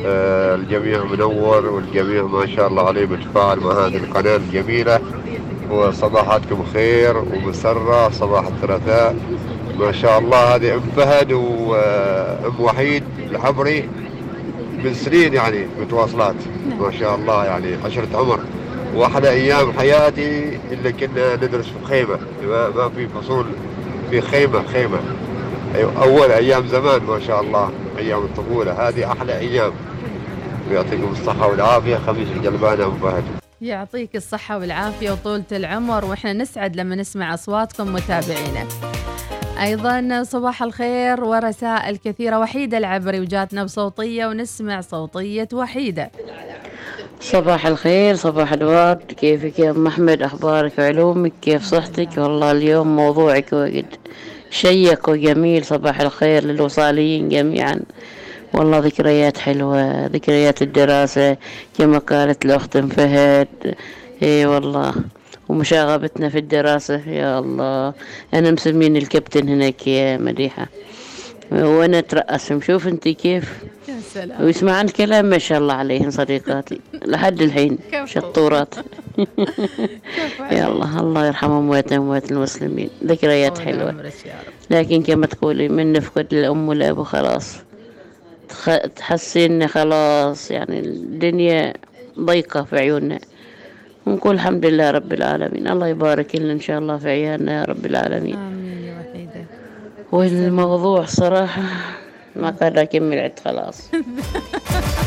آه الجميع منور والجميع ما شاء الله عليه متفاعل مع هذه القناة الجميلة. وصباحاتكم خير ومسرة صباح الثلاثاء. ما شاء الله هذه أم فهد وأم وحيد الحبري من سنين يعني متواصلات. ما شاء الله يعني عشرة عمر. وأحلى أيام حياتي اللي كنا ندرس في خيمة. ما, في فصول في خيمة خيمة. أيوة، أول أيام زمان ما شاء الله أيام الطفولة. هذه أحلى أيام. ويعطيكم الصحة والعافية خميس الجلبانة ابو فهد. يعطيك الصحة والعافية وطولة العمر وإحنا نسعد لما نسمع أصواتكم متابعينا. أيضا صباح الخير ورسائل كثيرة وحيدة العبري وجاتنا بصوتية ونسمع صوتية وحيدة. صباح الخير صباح الورد. كيفك يا أم أحمد؟ أخبارك؟ وعلومك كيف صحتك؟ والله اليوم موضوعك وقت شيق وجميل. صباح الخير للوصاليين جميعا. والله ذكريات حلوة ذكريات الدراسة كما قالت الأخت فهد إي والله. ومشاغبتنا في الدراسة يا الله. أنا مسمين الكابتن هناك يا مديحة. وأنا أترأسهم شوف أنت كيف؟ سلام. ويسمعن كلام ما شاء الله عليهن صديقاتي. لحد الحين. شطورات. يا الله الله يرحم أمواتنا وأموات المسلمين. ذكريات رب. لكن كما تقولي من نفقد الأم والأب خلاص تحسين خلاص يعني الدنيا ضيقة في عيوننا. ونقول الحمد لله رب العالمين. الله يبارك لنا إن شاء الله في عيالنا يا رب العالمين. آمين يا وحيدة. والموضوع صراحة ما قادر أكمل عد خلاص.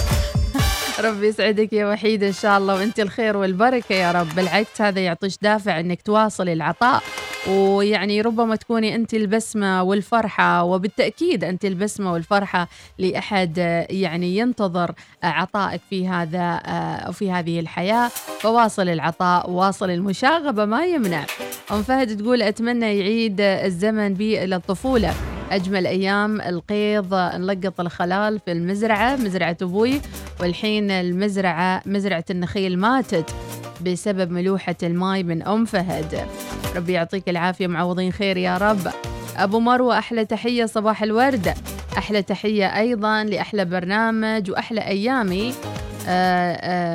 ربي يسعدك يا وحيدة إن شاء الله وأنت الخير والبركة يا رب. بالعكس هذا يعطيك دافع أنك تواصلي العطاء ويعني ربما تكوني أنت البسمة والفرحة وبالتأكيد أنت البسمة والفرحة لأحد يعني ينتظر عطائك في هذا في هذه الحياة. فواصل العطاء وواصل المشاغبة ما يمنع. أم فهد تقول أتمنى يعيد الزمن بي إلى الطفولة أجمل أيام القيض نلقط الخلال في المزرعة مزرعة أبوي والحين المزرعة مزرعة النخيل ماتت بسبب ملوحة الماي من أم فهد. ربي يعطيك العافية معوضين خير يا رب. أبو مروة أحلى تحية صباح الورد. أحلى تحية أيضا لأحلى برنامج وأحلى أيامي.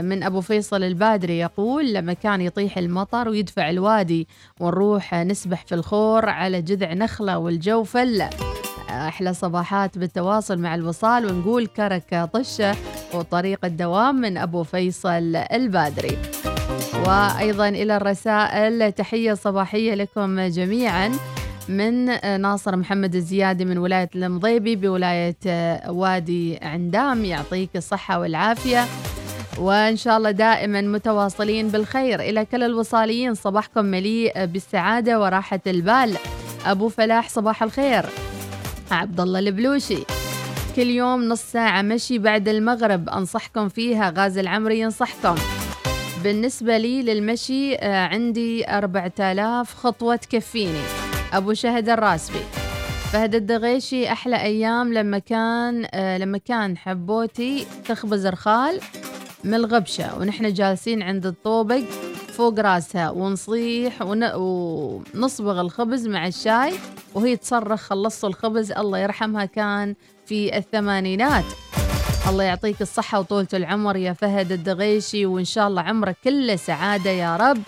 من أبو فيصل البادري يقول لما كان يطيح المطر ويدفع الوادي ونروح نسبح في الخور على جذع نخلة والجو فلة أحلى صباحات بالتواصل مع الوصال ونقول كرك طشة وطريق الدوام من أبو فيصل البادري. وأيضا إلى الرسائل تحية صباحية لكم جميعا. من ناصر محمد الزيادي من ولاية المضيبي بولاية وادي عندام. يعطيك الصحة والعافية. وإن شاء الله دائما متواصلين بالخير. إلى كل الوصاليين صباحكم مليء بالسعادة وراحة البال. أبو فلاح صباح الخير. عبد الله البلوشي. كل يوم نص ساعة مشي بعد المغرب. أنصحكم فيها. غازي العمري ينصحكم. بالنسبة لي للمشي آه، عندي أربعة آلاف خطوة تكفيني أبو شهد الراسبي. فهد الدغيشي أحلى أيام لما كان آه، لما كان حبوتي تخبز رخال من الغبشة ونحن جالسين عند الطوبق فوق راسها ونصيح ون... ونصبغ الخبز مع الشاي وهي تصرخ خلصوا الخبز الله يرحمها كان في الثمانينات. الله يعطيك الصحة وطولة العمر يا فهد الدغيشي وإن شاء الله عمرك كله سعادة يا رب.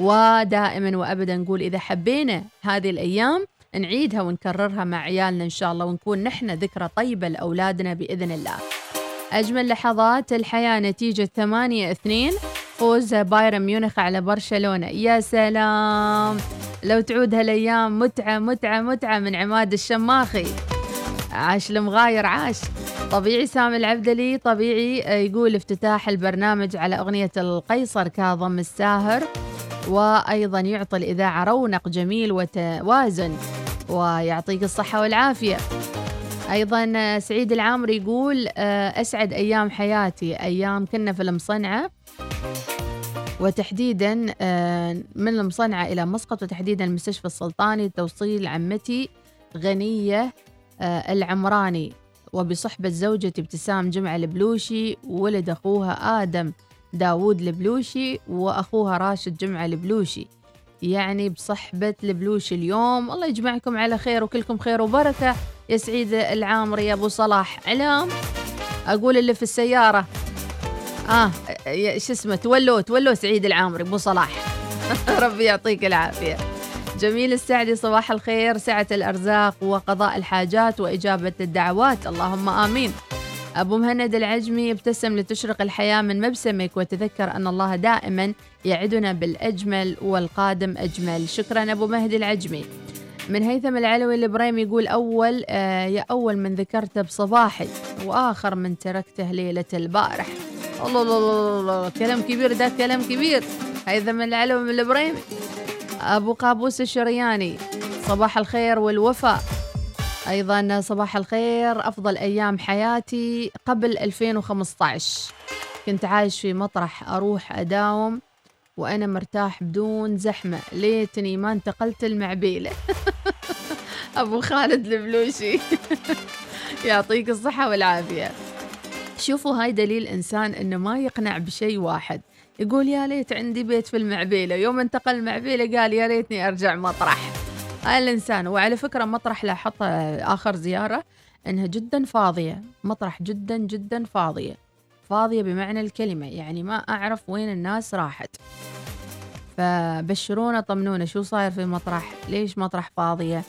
ودائما وأبدا نقول إذا حبينا هذه الأيام نعيدها ونكررها مع عيالنا إن شاء الله ونكون نحن ذكرى طيبة لأولادنا بإذن الله. أجمل لحظات الحياة نتيجة 8 2 فوز بايرن ميونخ على برشلونة. يا سلام! لو تعود هالأيام متعة متعة متعة من عماد الشماخي. عاش المغاير عاش. طبيعي سامي العبدلي طبيعي آه، يقول افتتاح البرنامج على أغنية القيصر كاظم الساهر. وأيضا يعطي الإذاعة رونق جميل وتوازن ويعطيك الصحة والعافية. أيضا سعيد العامري يقول آه، أسعد أيام حياتي أيام كنا في المصنعة وتحديدا آه، من المصنعة إلى مسقط وتحديدا المستشفى السلطاني توصيل عمتي غنية آه، العمراني. وبصحبة زوجتي ابتسام جمعة البلوشي ولد أخوها آدم. داوود البلوشي وأخوها راشد جمعة البلوشي. يعني بصحبة البلوشي اليوم. الله يجمعكم على خير وكلكم خير وبركة. يا سعيد العامري يا أبو صلاح علام أقول اللي في السيارة. آه شو اسمه تولوا تولوا سعيد العامري أبو صلاح. ربي يعطيك العافية. جميل السعدي صباح الخير. سعة الأرزاق وقضاء الحاجات وإجابة الدعوات. اللهم آمين. أبو مهند العجمي ابتسم لتشرق الحياة من مبسمك وتذكر أن الله دائما يعدنا بالأجمل والقادم أجمل. شكرا أبو مهدي العجمي. من هيثم العلوي الإبراهيم يقول أول آه يا أول من ذكرته بصباحي وآخر من تركته ليلة البارح. الله الله الله الله كلام كبير ده كلام كبير. هيدا من العلم من الإبراهيم. أبو قابوس الشرياني. صباح الخير والوفاء. أيضا صباح الخير أفضل أيام حياتي قبل 2015 كنت عايش في مطرح أروح أداوم وأنا مرتاح بدون زحمة. ليتني ما انتقلت المعبيلة. أبو خالد البلوشي. يعطيك الصحة والعافية. شوفوا هاي دليل إنسان إنه ما يقنع بشيء واحد. يقول يا ليت عندي بيت في المعبيلة. يوم انتقل المعبيلة قال يا ريتني أرجع مطرح. الإنسان. وعلى فكرة مطرح لاحظت آخر زيارة إنها جدا فاضية. مطرح جدا جدا فاضية. فاضية بمعنى الكلمة. يعني ما أعرف وين الناس راحت. فبشرونا طمنونا. شو صاير في مطرح ليش مطرح فاضية؟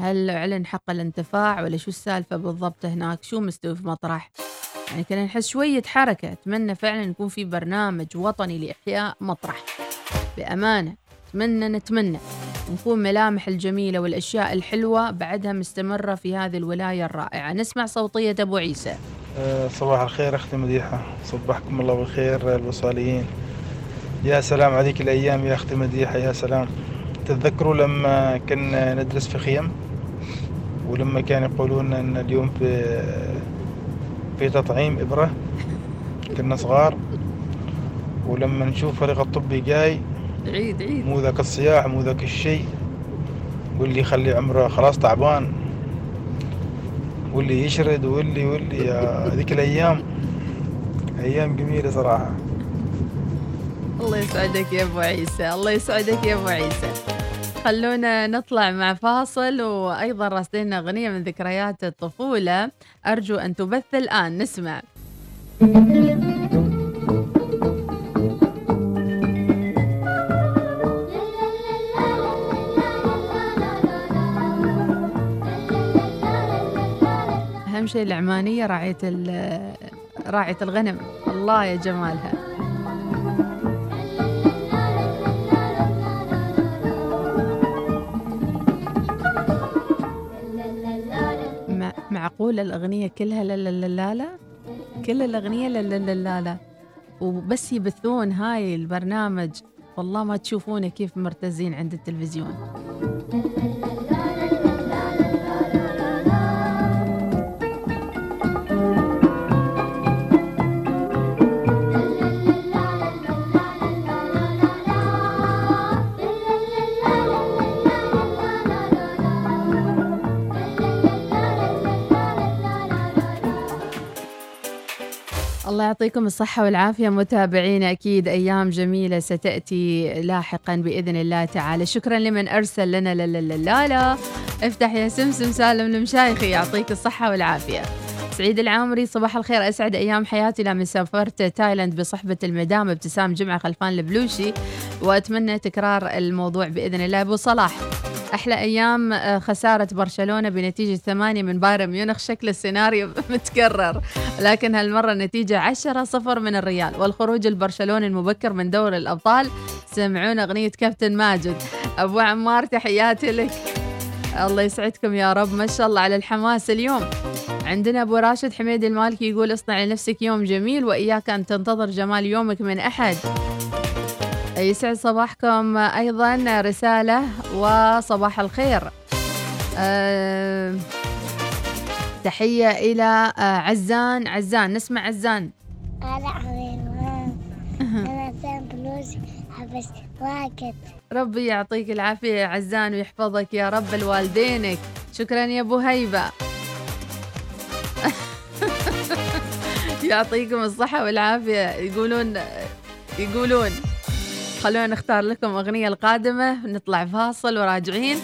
هل اعلن حق الانتفاع ولا شو السالفة بالضبط هناك؟ شو مستوي في مطرح؟ يعني كنا نحس شوية حركة. أتمنى فعلا يكون في برنامج وطني لإحياء مطرح. بأمانة. أتمنى نتمنى. نكون ملامح الجميلة والأشياء الحلوة بعدها مستمرة في هذه الولاية الرائعة. نسمع صوتية أبو عيسى. آه، صباح الخير أختي مديحة. صبحكم الله بالخير الوصاليين. يا سلام عليك الأيام يا أختي مديحة يا سلام. تتذكروا لما كنا ندرس في خيم؟ ولما كانوا يقولون إن اليوم في في تطعيم إبرة كنا صغار. ولما نشوف فريق الطبي جاي عيد عيد. مو ذاك الصياح مو ذاك الشيء. واللي يخلي عمره خلاص تعبان. واللي يشرد واللي واللي يا ذيك الأيام. أيام جميلة صراحة. الله يسعدك يا أبو عيسى الله يسعدك يا أبو عيسى. خلونا نطلع مع فاصل وأيضا راسلنا أغنية من ذكريات الطفولة. أرجو أن تبث الآن نسمع. أهم شيء العمانية راعية راعية الغنم. الله يا جمالها. مع- معقولة الأغنية كلها لا لا لا لا كل الأغنية لا لا لا لا. وبس يبثون هاي البرنامج. والله ما تشوفونه كيف مرتزين عند التلفزيون. الله يعطيكم الصحة والعافية متابعينا أكيد أيام جميلة ستأتي لاحقا بإذن الله تعالى. شكرا لمن أرسل لنا لا لا لا. افتح يا سمسم سالم المشايخي يعطيك الصحة والعافية. سعيد العامري صباح الخير. أسعد أيام حياتي لما سافرت تايلاند بصحبة المدام ابتسام جمعة خلفان البلوشي وأتمنى تكرار الموضوع بإذن الله. أبو صلاح. أحلى أيام آه، خسارة برشلونة بنتيجة ثمانية من بايرن ميونخ. شكل السيناريو متكرر لكن هالمرة النتيجة عشرة صفر من الريال والخروج البرشلوني المبكر من دوري الأبطال. سمعونا أغنية كابتن ماجد. أبو عمار تحياتي لك. الله يسعدكم يا رب. ما شاء الله على الحماس اليوم. عندنا أبو راشد حميد المالكي يقول اصنع لنفسك يوم جميل وإياك أن تنتظر جمال يومك من أحد. يسعد صباحكم أيضا رسالة وصباح الخير. أه تحية إلى آه، عزان. عزان نسمع عزان. ربي يعطيك العافية يا عزان ويحفظك يا رب الوالدينك شكرا يا أبو هيبة. يعطيكم الصحة والعافية. يقولون يقولون. خلونا نختار لكم أغنية القادمة. نطلع فاصل وراجعين.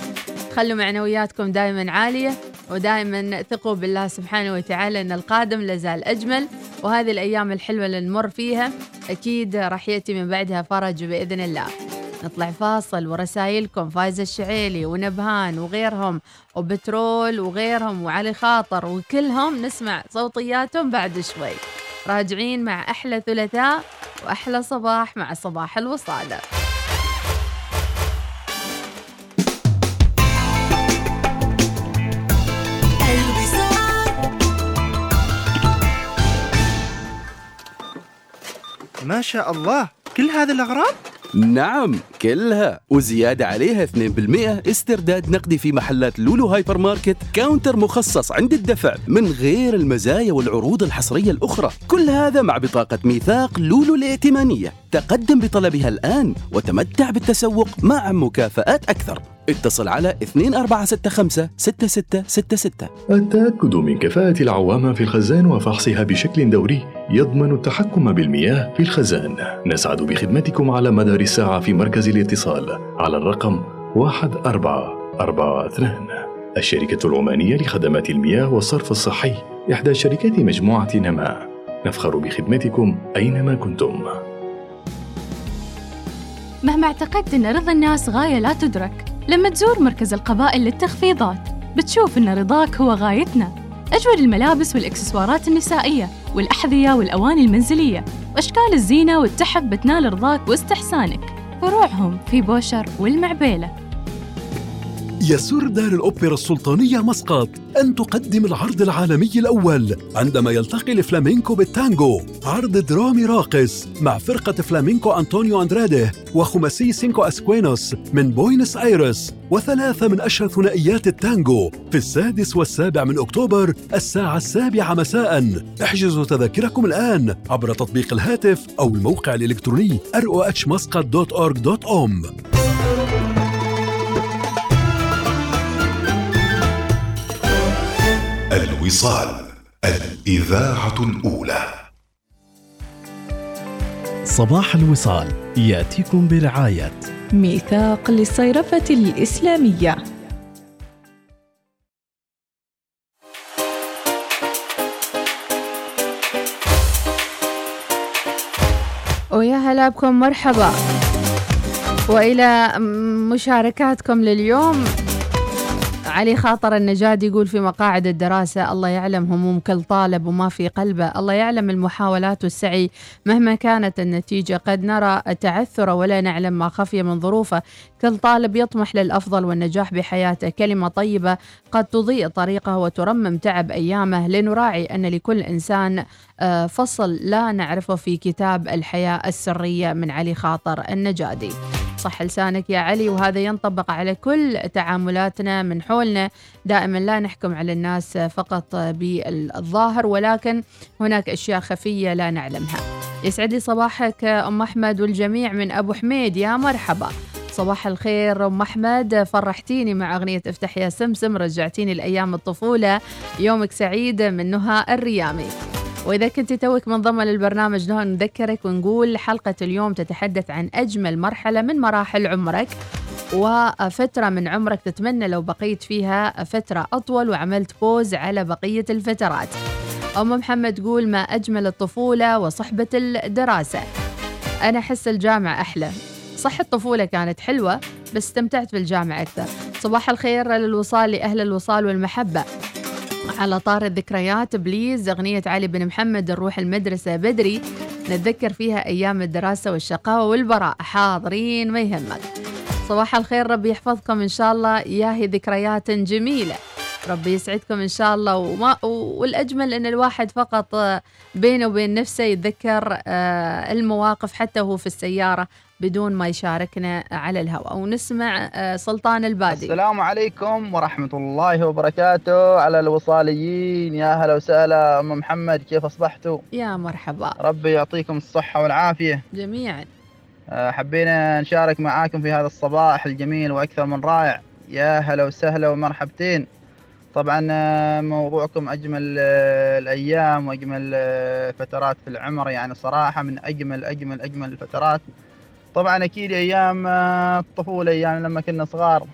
خلوا معنوياتكم دائما عالية ودائما ثقوا بالله سبحانه وتعالى أن القادم لازال أجمل. وهذه الأيام الحلوة اللي نمر فيها أكيد راح يأتي من بعدها فرج بإذن الله. نطلع فاصل ورسائلكم. فايزة الشعيلي ونبهان وغيرهم وبترول وغيرهم وعلي خاطر وكلهم نسمع صوتياتهم بعد شوي. راجعين مع أحلى ثلاثاء. وأحلى صباح مع صباح الوصالة ما شاء الله كل هذه الأغراض؟ نعم كلها. وزيادة عليها 2% استرداد نقدي في محلات لولو هايبر ماركت كاونتر مخصص عند الدفع من غير المزايا والعروض الحصرية الأخرى. كل هذا مع بطاقة ميثاق لولو الائتمانية. تقدم بطلبها الآن وتمتع بالتسوق مع مكافآت أكثر. اتصل على 2465 6666 التأكد من كفاءة العوامة في الخزان وفحصها بشكل دوري يضمن التحكم بالمياه في الخزان. نسعد بخدمتكم على مدار الساعة في مركز الاتصال على الرقم 1442 الشركة العمانية لخدمات المياه والصرف الصحي إحدى شركات مجموعة نماء نفخر بخدمتكم أينما كنتم. مهما اعتقدت أن رضا الناس غاية لا تدرك. لما تزور مركز القبائل للتخفيضات بتشوف أن رضاك هو غايتنا. أجود الملابس والإكسسوارات النسائية والأحذية والأواني المنزلية وأشكال الزينة والتحف بتنال رضاك واستحسانك. فروعهم في بوشر والمعبيلة. يسر دار الأوبرا السلطانية مسقط أن تقدم العرض العالمي الأول عندما يلتقي الفلامينكو بالتانجو. عرض درامي راقص مع فرقة فلامينكو أنطونيو أندراده وخماسي سينكو إسكينوس من بوينس آيرس وثلاثة من أشهر ثنائيات التانجو في السادس والسابع من أكتوبر الساعة السابعة مساء. احجزوا تذاكركم الآن عبر تطبيق الهاتف أو الموقع الإلكتروني rohmuscat.org.om الوصال الإذاعة الأولى. صباح الوصال يأتيكم برعاية. ميثاق للصيرفة الإسلامية. ويا هلا بكم مرحبا. وإلى مشاركاتكم لليوم علي خاطر النجاد يقول في مقاعد الدراسة الله يعلم هموم كل طالب وما في قلبه. الله يعلم المحاولات والسعي مهما كانت النتيجة. قد نرى تعثر ولا نعلم ما خفي من ظروفه. كل طالب يطمح للأفضل والنجاح بحياته. كلمة طيبة قد تضيء طريقه وترمم تعب أيامه. لنراعي أن لكل إنسان فصل لا نعرفه في كتاب الحياة السرية من علي خاطر النجادي. صح لسانك يا علي وهذا ينطبق على كل تعاملاتنا من حولنا. دائما لا نحكم على الناس فقط بالظاهر ولكن هناك أشياء خفية لا نعلمها. يسعد لي صباحك أم أحمد والجميع من أبو حميد. يا مرحبا. صباح الخير أم أحمد. فرحتيني مع أغنية افتح يا سمسم رجعتيني لايام الطفولة. يومك سعيد من نهى الريامي. وإذا كنت توك منضمة للبرنامج نهى نذكرك ونقول حلقة اليوم تتحدث عن أجمل مرحلة من مراحل عمرك وفترة من عمرك تتمنى لو بقيت فيها فترة أطول وعملت pause على بقية الفترات. أم محمد تقول ما أجمل الطفولة وصحبة الدراسة. أنا أحس الجامعة أحلى. صح الطفولة كانت حلوة بس استمتعت بالجامعة أكثر. صباح الخير للوصال لأهل الوصال والمحبة. على طار الذكريات. please أغنية علي بن محمد نروح المدرسة بدري. نتذكر فيها أيام الدراسة والشقاوة والبراء حاضرين ما يهمك. صباح الخير ربي يحفظكم إن شاء الله. ياهي ذكريات جميلة. ربي يسعدكم إن شاء الله. وما والأجمل أن الواحد فقط آه، بينه وبين نفسه يتذكر آه، المواقف حتى وهو في السيارة بدون ما يشاركنا على الهواء. ونسمع آه، سلطان البادي. السلام عليكم ورحمة الله وبركاته. على الوصاليين يا هلا وسهلا. أم محمد كيف أصبحتوا؟ يا مرحبا. ربي يعطيكم الصحة والعافية. جميعا. حبينا نشارك معاكم في هذا الصباح الجميل وأكثر من رائع. يا هلا وسهلا ومرحبتين. طبعا آه، موضوعكم أجمل آه، الأيام وأجمل آه، فترات في العمر. يعني صراحة من أجمل أجمل أجمل الفترات. طبعا أكيد أيام آه، الطفولة يعني لما كنا صغار.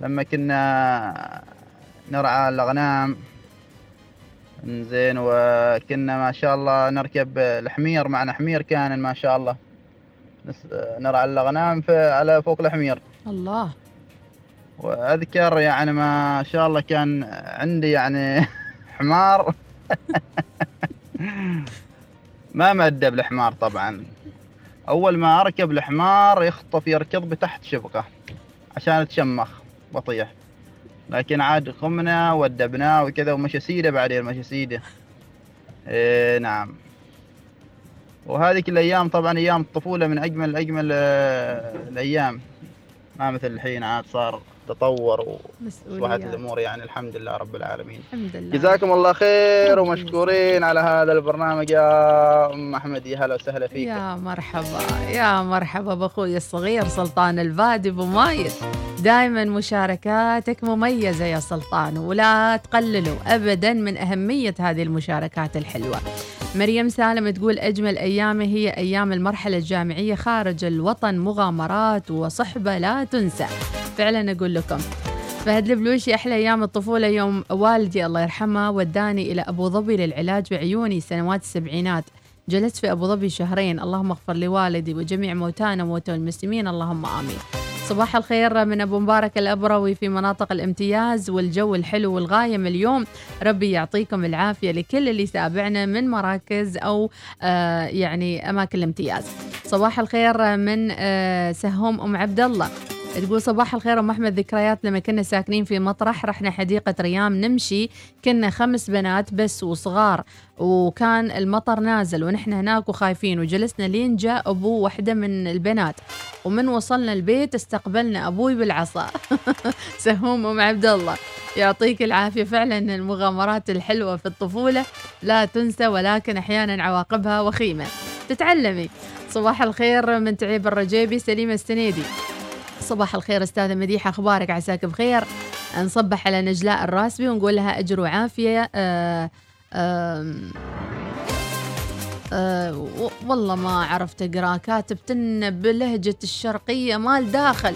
لما كنا نرعى الأغنام. زين وكنا ما شاء الله نركب الحمير. معنا حمير كان ما شاء الله. نرعى الأغنام في على فوق الحمير. الله. وأذكر يعني ما شاء الله كان عندي يعني حمار. ما مأدب الحمار طبعا. أول ما أركب الحمار يخطف يركض بتحت شبكة عشان اتشمخ بطيح. لكن عاد قمنا ودبناه وكذا ومشى سيده بعدين مشى سيده. إيه نعم. وهذيك الأيام طبعا أيام الطفولة من أجمل أجمل آه، الأيام. ما مثل الحين عاد صار تطور واصبحت. الأمور يعني الحمد لله رب العالمين. الحمد لله. جزاكم الله خير ومشكورين على هذا البرنامج يا أم أحمد. يا هلا وسهلا فيك. يا مرحبا يا مرحبا باخوي الصغير سلطان الفادي أبو مايد. دائما مشاركاتك مميزة يا سلطان ولا تقللوا ابدا من أهمية هذه المشاركات الحلوة. مريم سالم تقول أجمل أيامي هي أيام المرحلة الجامعية خارج الوطن مغامرات وصحبة لا تنسى. فعلا أقول لكم. فهد البلوشي أحلى أيام الطفولة يوم والدي الله يرحمه وداني إلى أبو ظبي للعلاج بعيوني سنوات السبعينات. جلست في أبو ظبي شهرين. اللهم اغفر لوالدي وجميع موتانا وموتى المسلمين. اللهم آمين. صباح الخير من أبو مبارك الأبروي في مناطق الامتياز والجو الحلو والغايم اليوم. ربي يعطيكم العافية لكل اللي يتابعنا من مراكز أو آه يعني أماكن الامتياز. صباح الخير من آه سهوم أم عبد الله تقول صباح الخير أم أحمد ذكريات لما كنا ساكنين في مطرح رحنا حديقة ريام نمشي. كنا خمس بنات بس وصغار وكان المطر نازل ونحن هناك وخايفين وجلسنا لين جاء أبو واحدة من البنات. ومن وصلنا البيت استقبلنا أبوي بالعصا. سهوم أم عبد الله. يعطيك العافية فعلا المغامرات الحلوة في الطفولة لا تنسى ولكن أحيانا عواقبها وخيمة. تتعلمي. صباح الخير من تعيب الرجيبي سليمة السنيدي. صباح الخير أستاذة مديحة أخبارك؟ عساك بخير. نصبح على نجلاء الراسبي ونقول لها أجر وعافية. آم، آه و- والله ما عرفت أقرأ. كاتبتن بلهجة الشرقية مال داخل.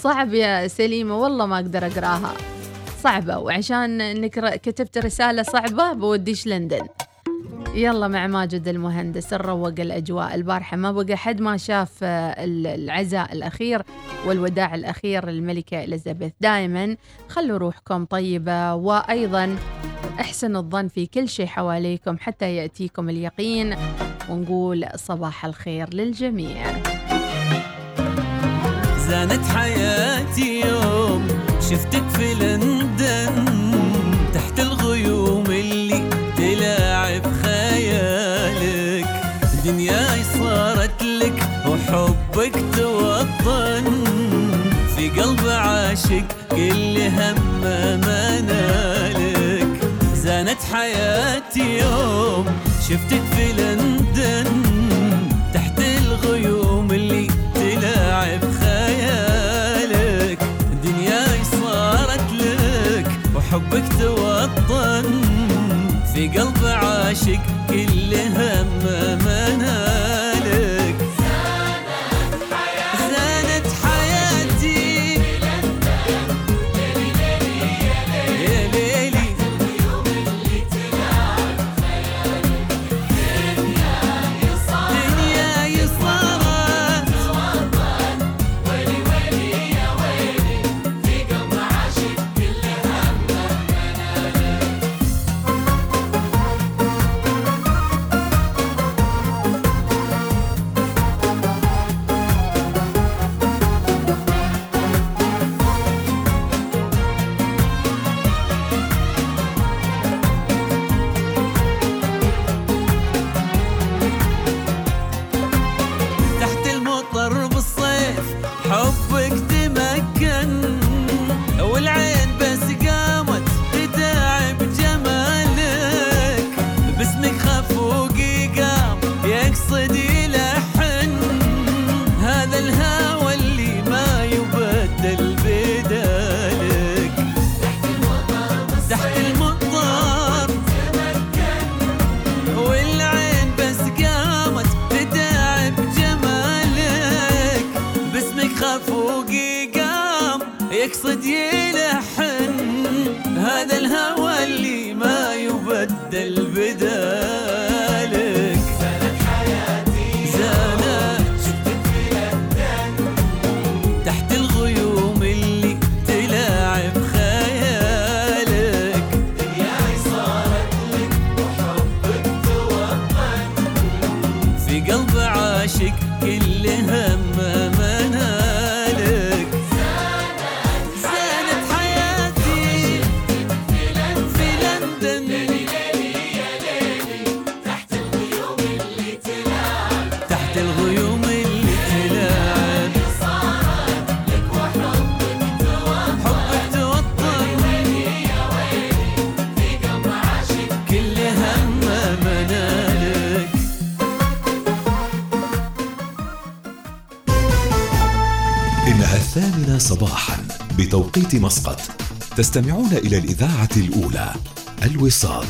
صعب يا سليمة والله ما أقدر أقرأها. صعبة وعشان انك كتبت رسالة صعبة بوديش لندن. يلا مع ماجد المهندس نروق الأجواء. البارحة ما بقى حد ما شاف آه، ال- العزاء الأخير والوداع الأخير للملكة إليزابيث. دائما خلوا روحكم طيبة وأيضا احسنوا الظن في كل شيء حواليكم حتى يأتيكم اليقين ونقول صباح الخير للجميع. زانت حياتي يوم شفتك في لندن تحت الغيوم. دنياي صارت لك وحبك توطن. في قلب عاشق كل هم منالك. زانت حياتي يوم شفتك في لندن. تحت الغيوم اللي تلاعب خيالك. دنياي صارت لك وحبك توطن. في قلب عاشق كل هم منالك with you. بتوقيت مسقط. تستمعون إلى الإذاعة الأولى الوصال.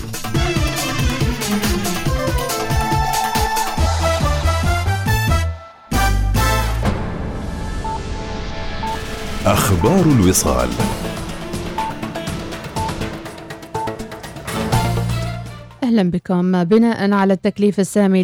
أخبار الوصال. أهلا بكم. بناء على التكليف السامي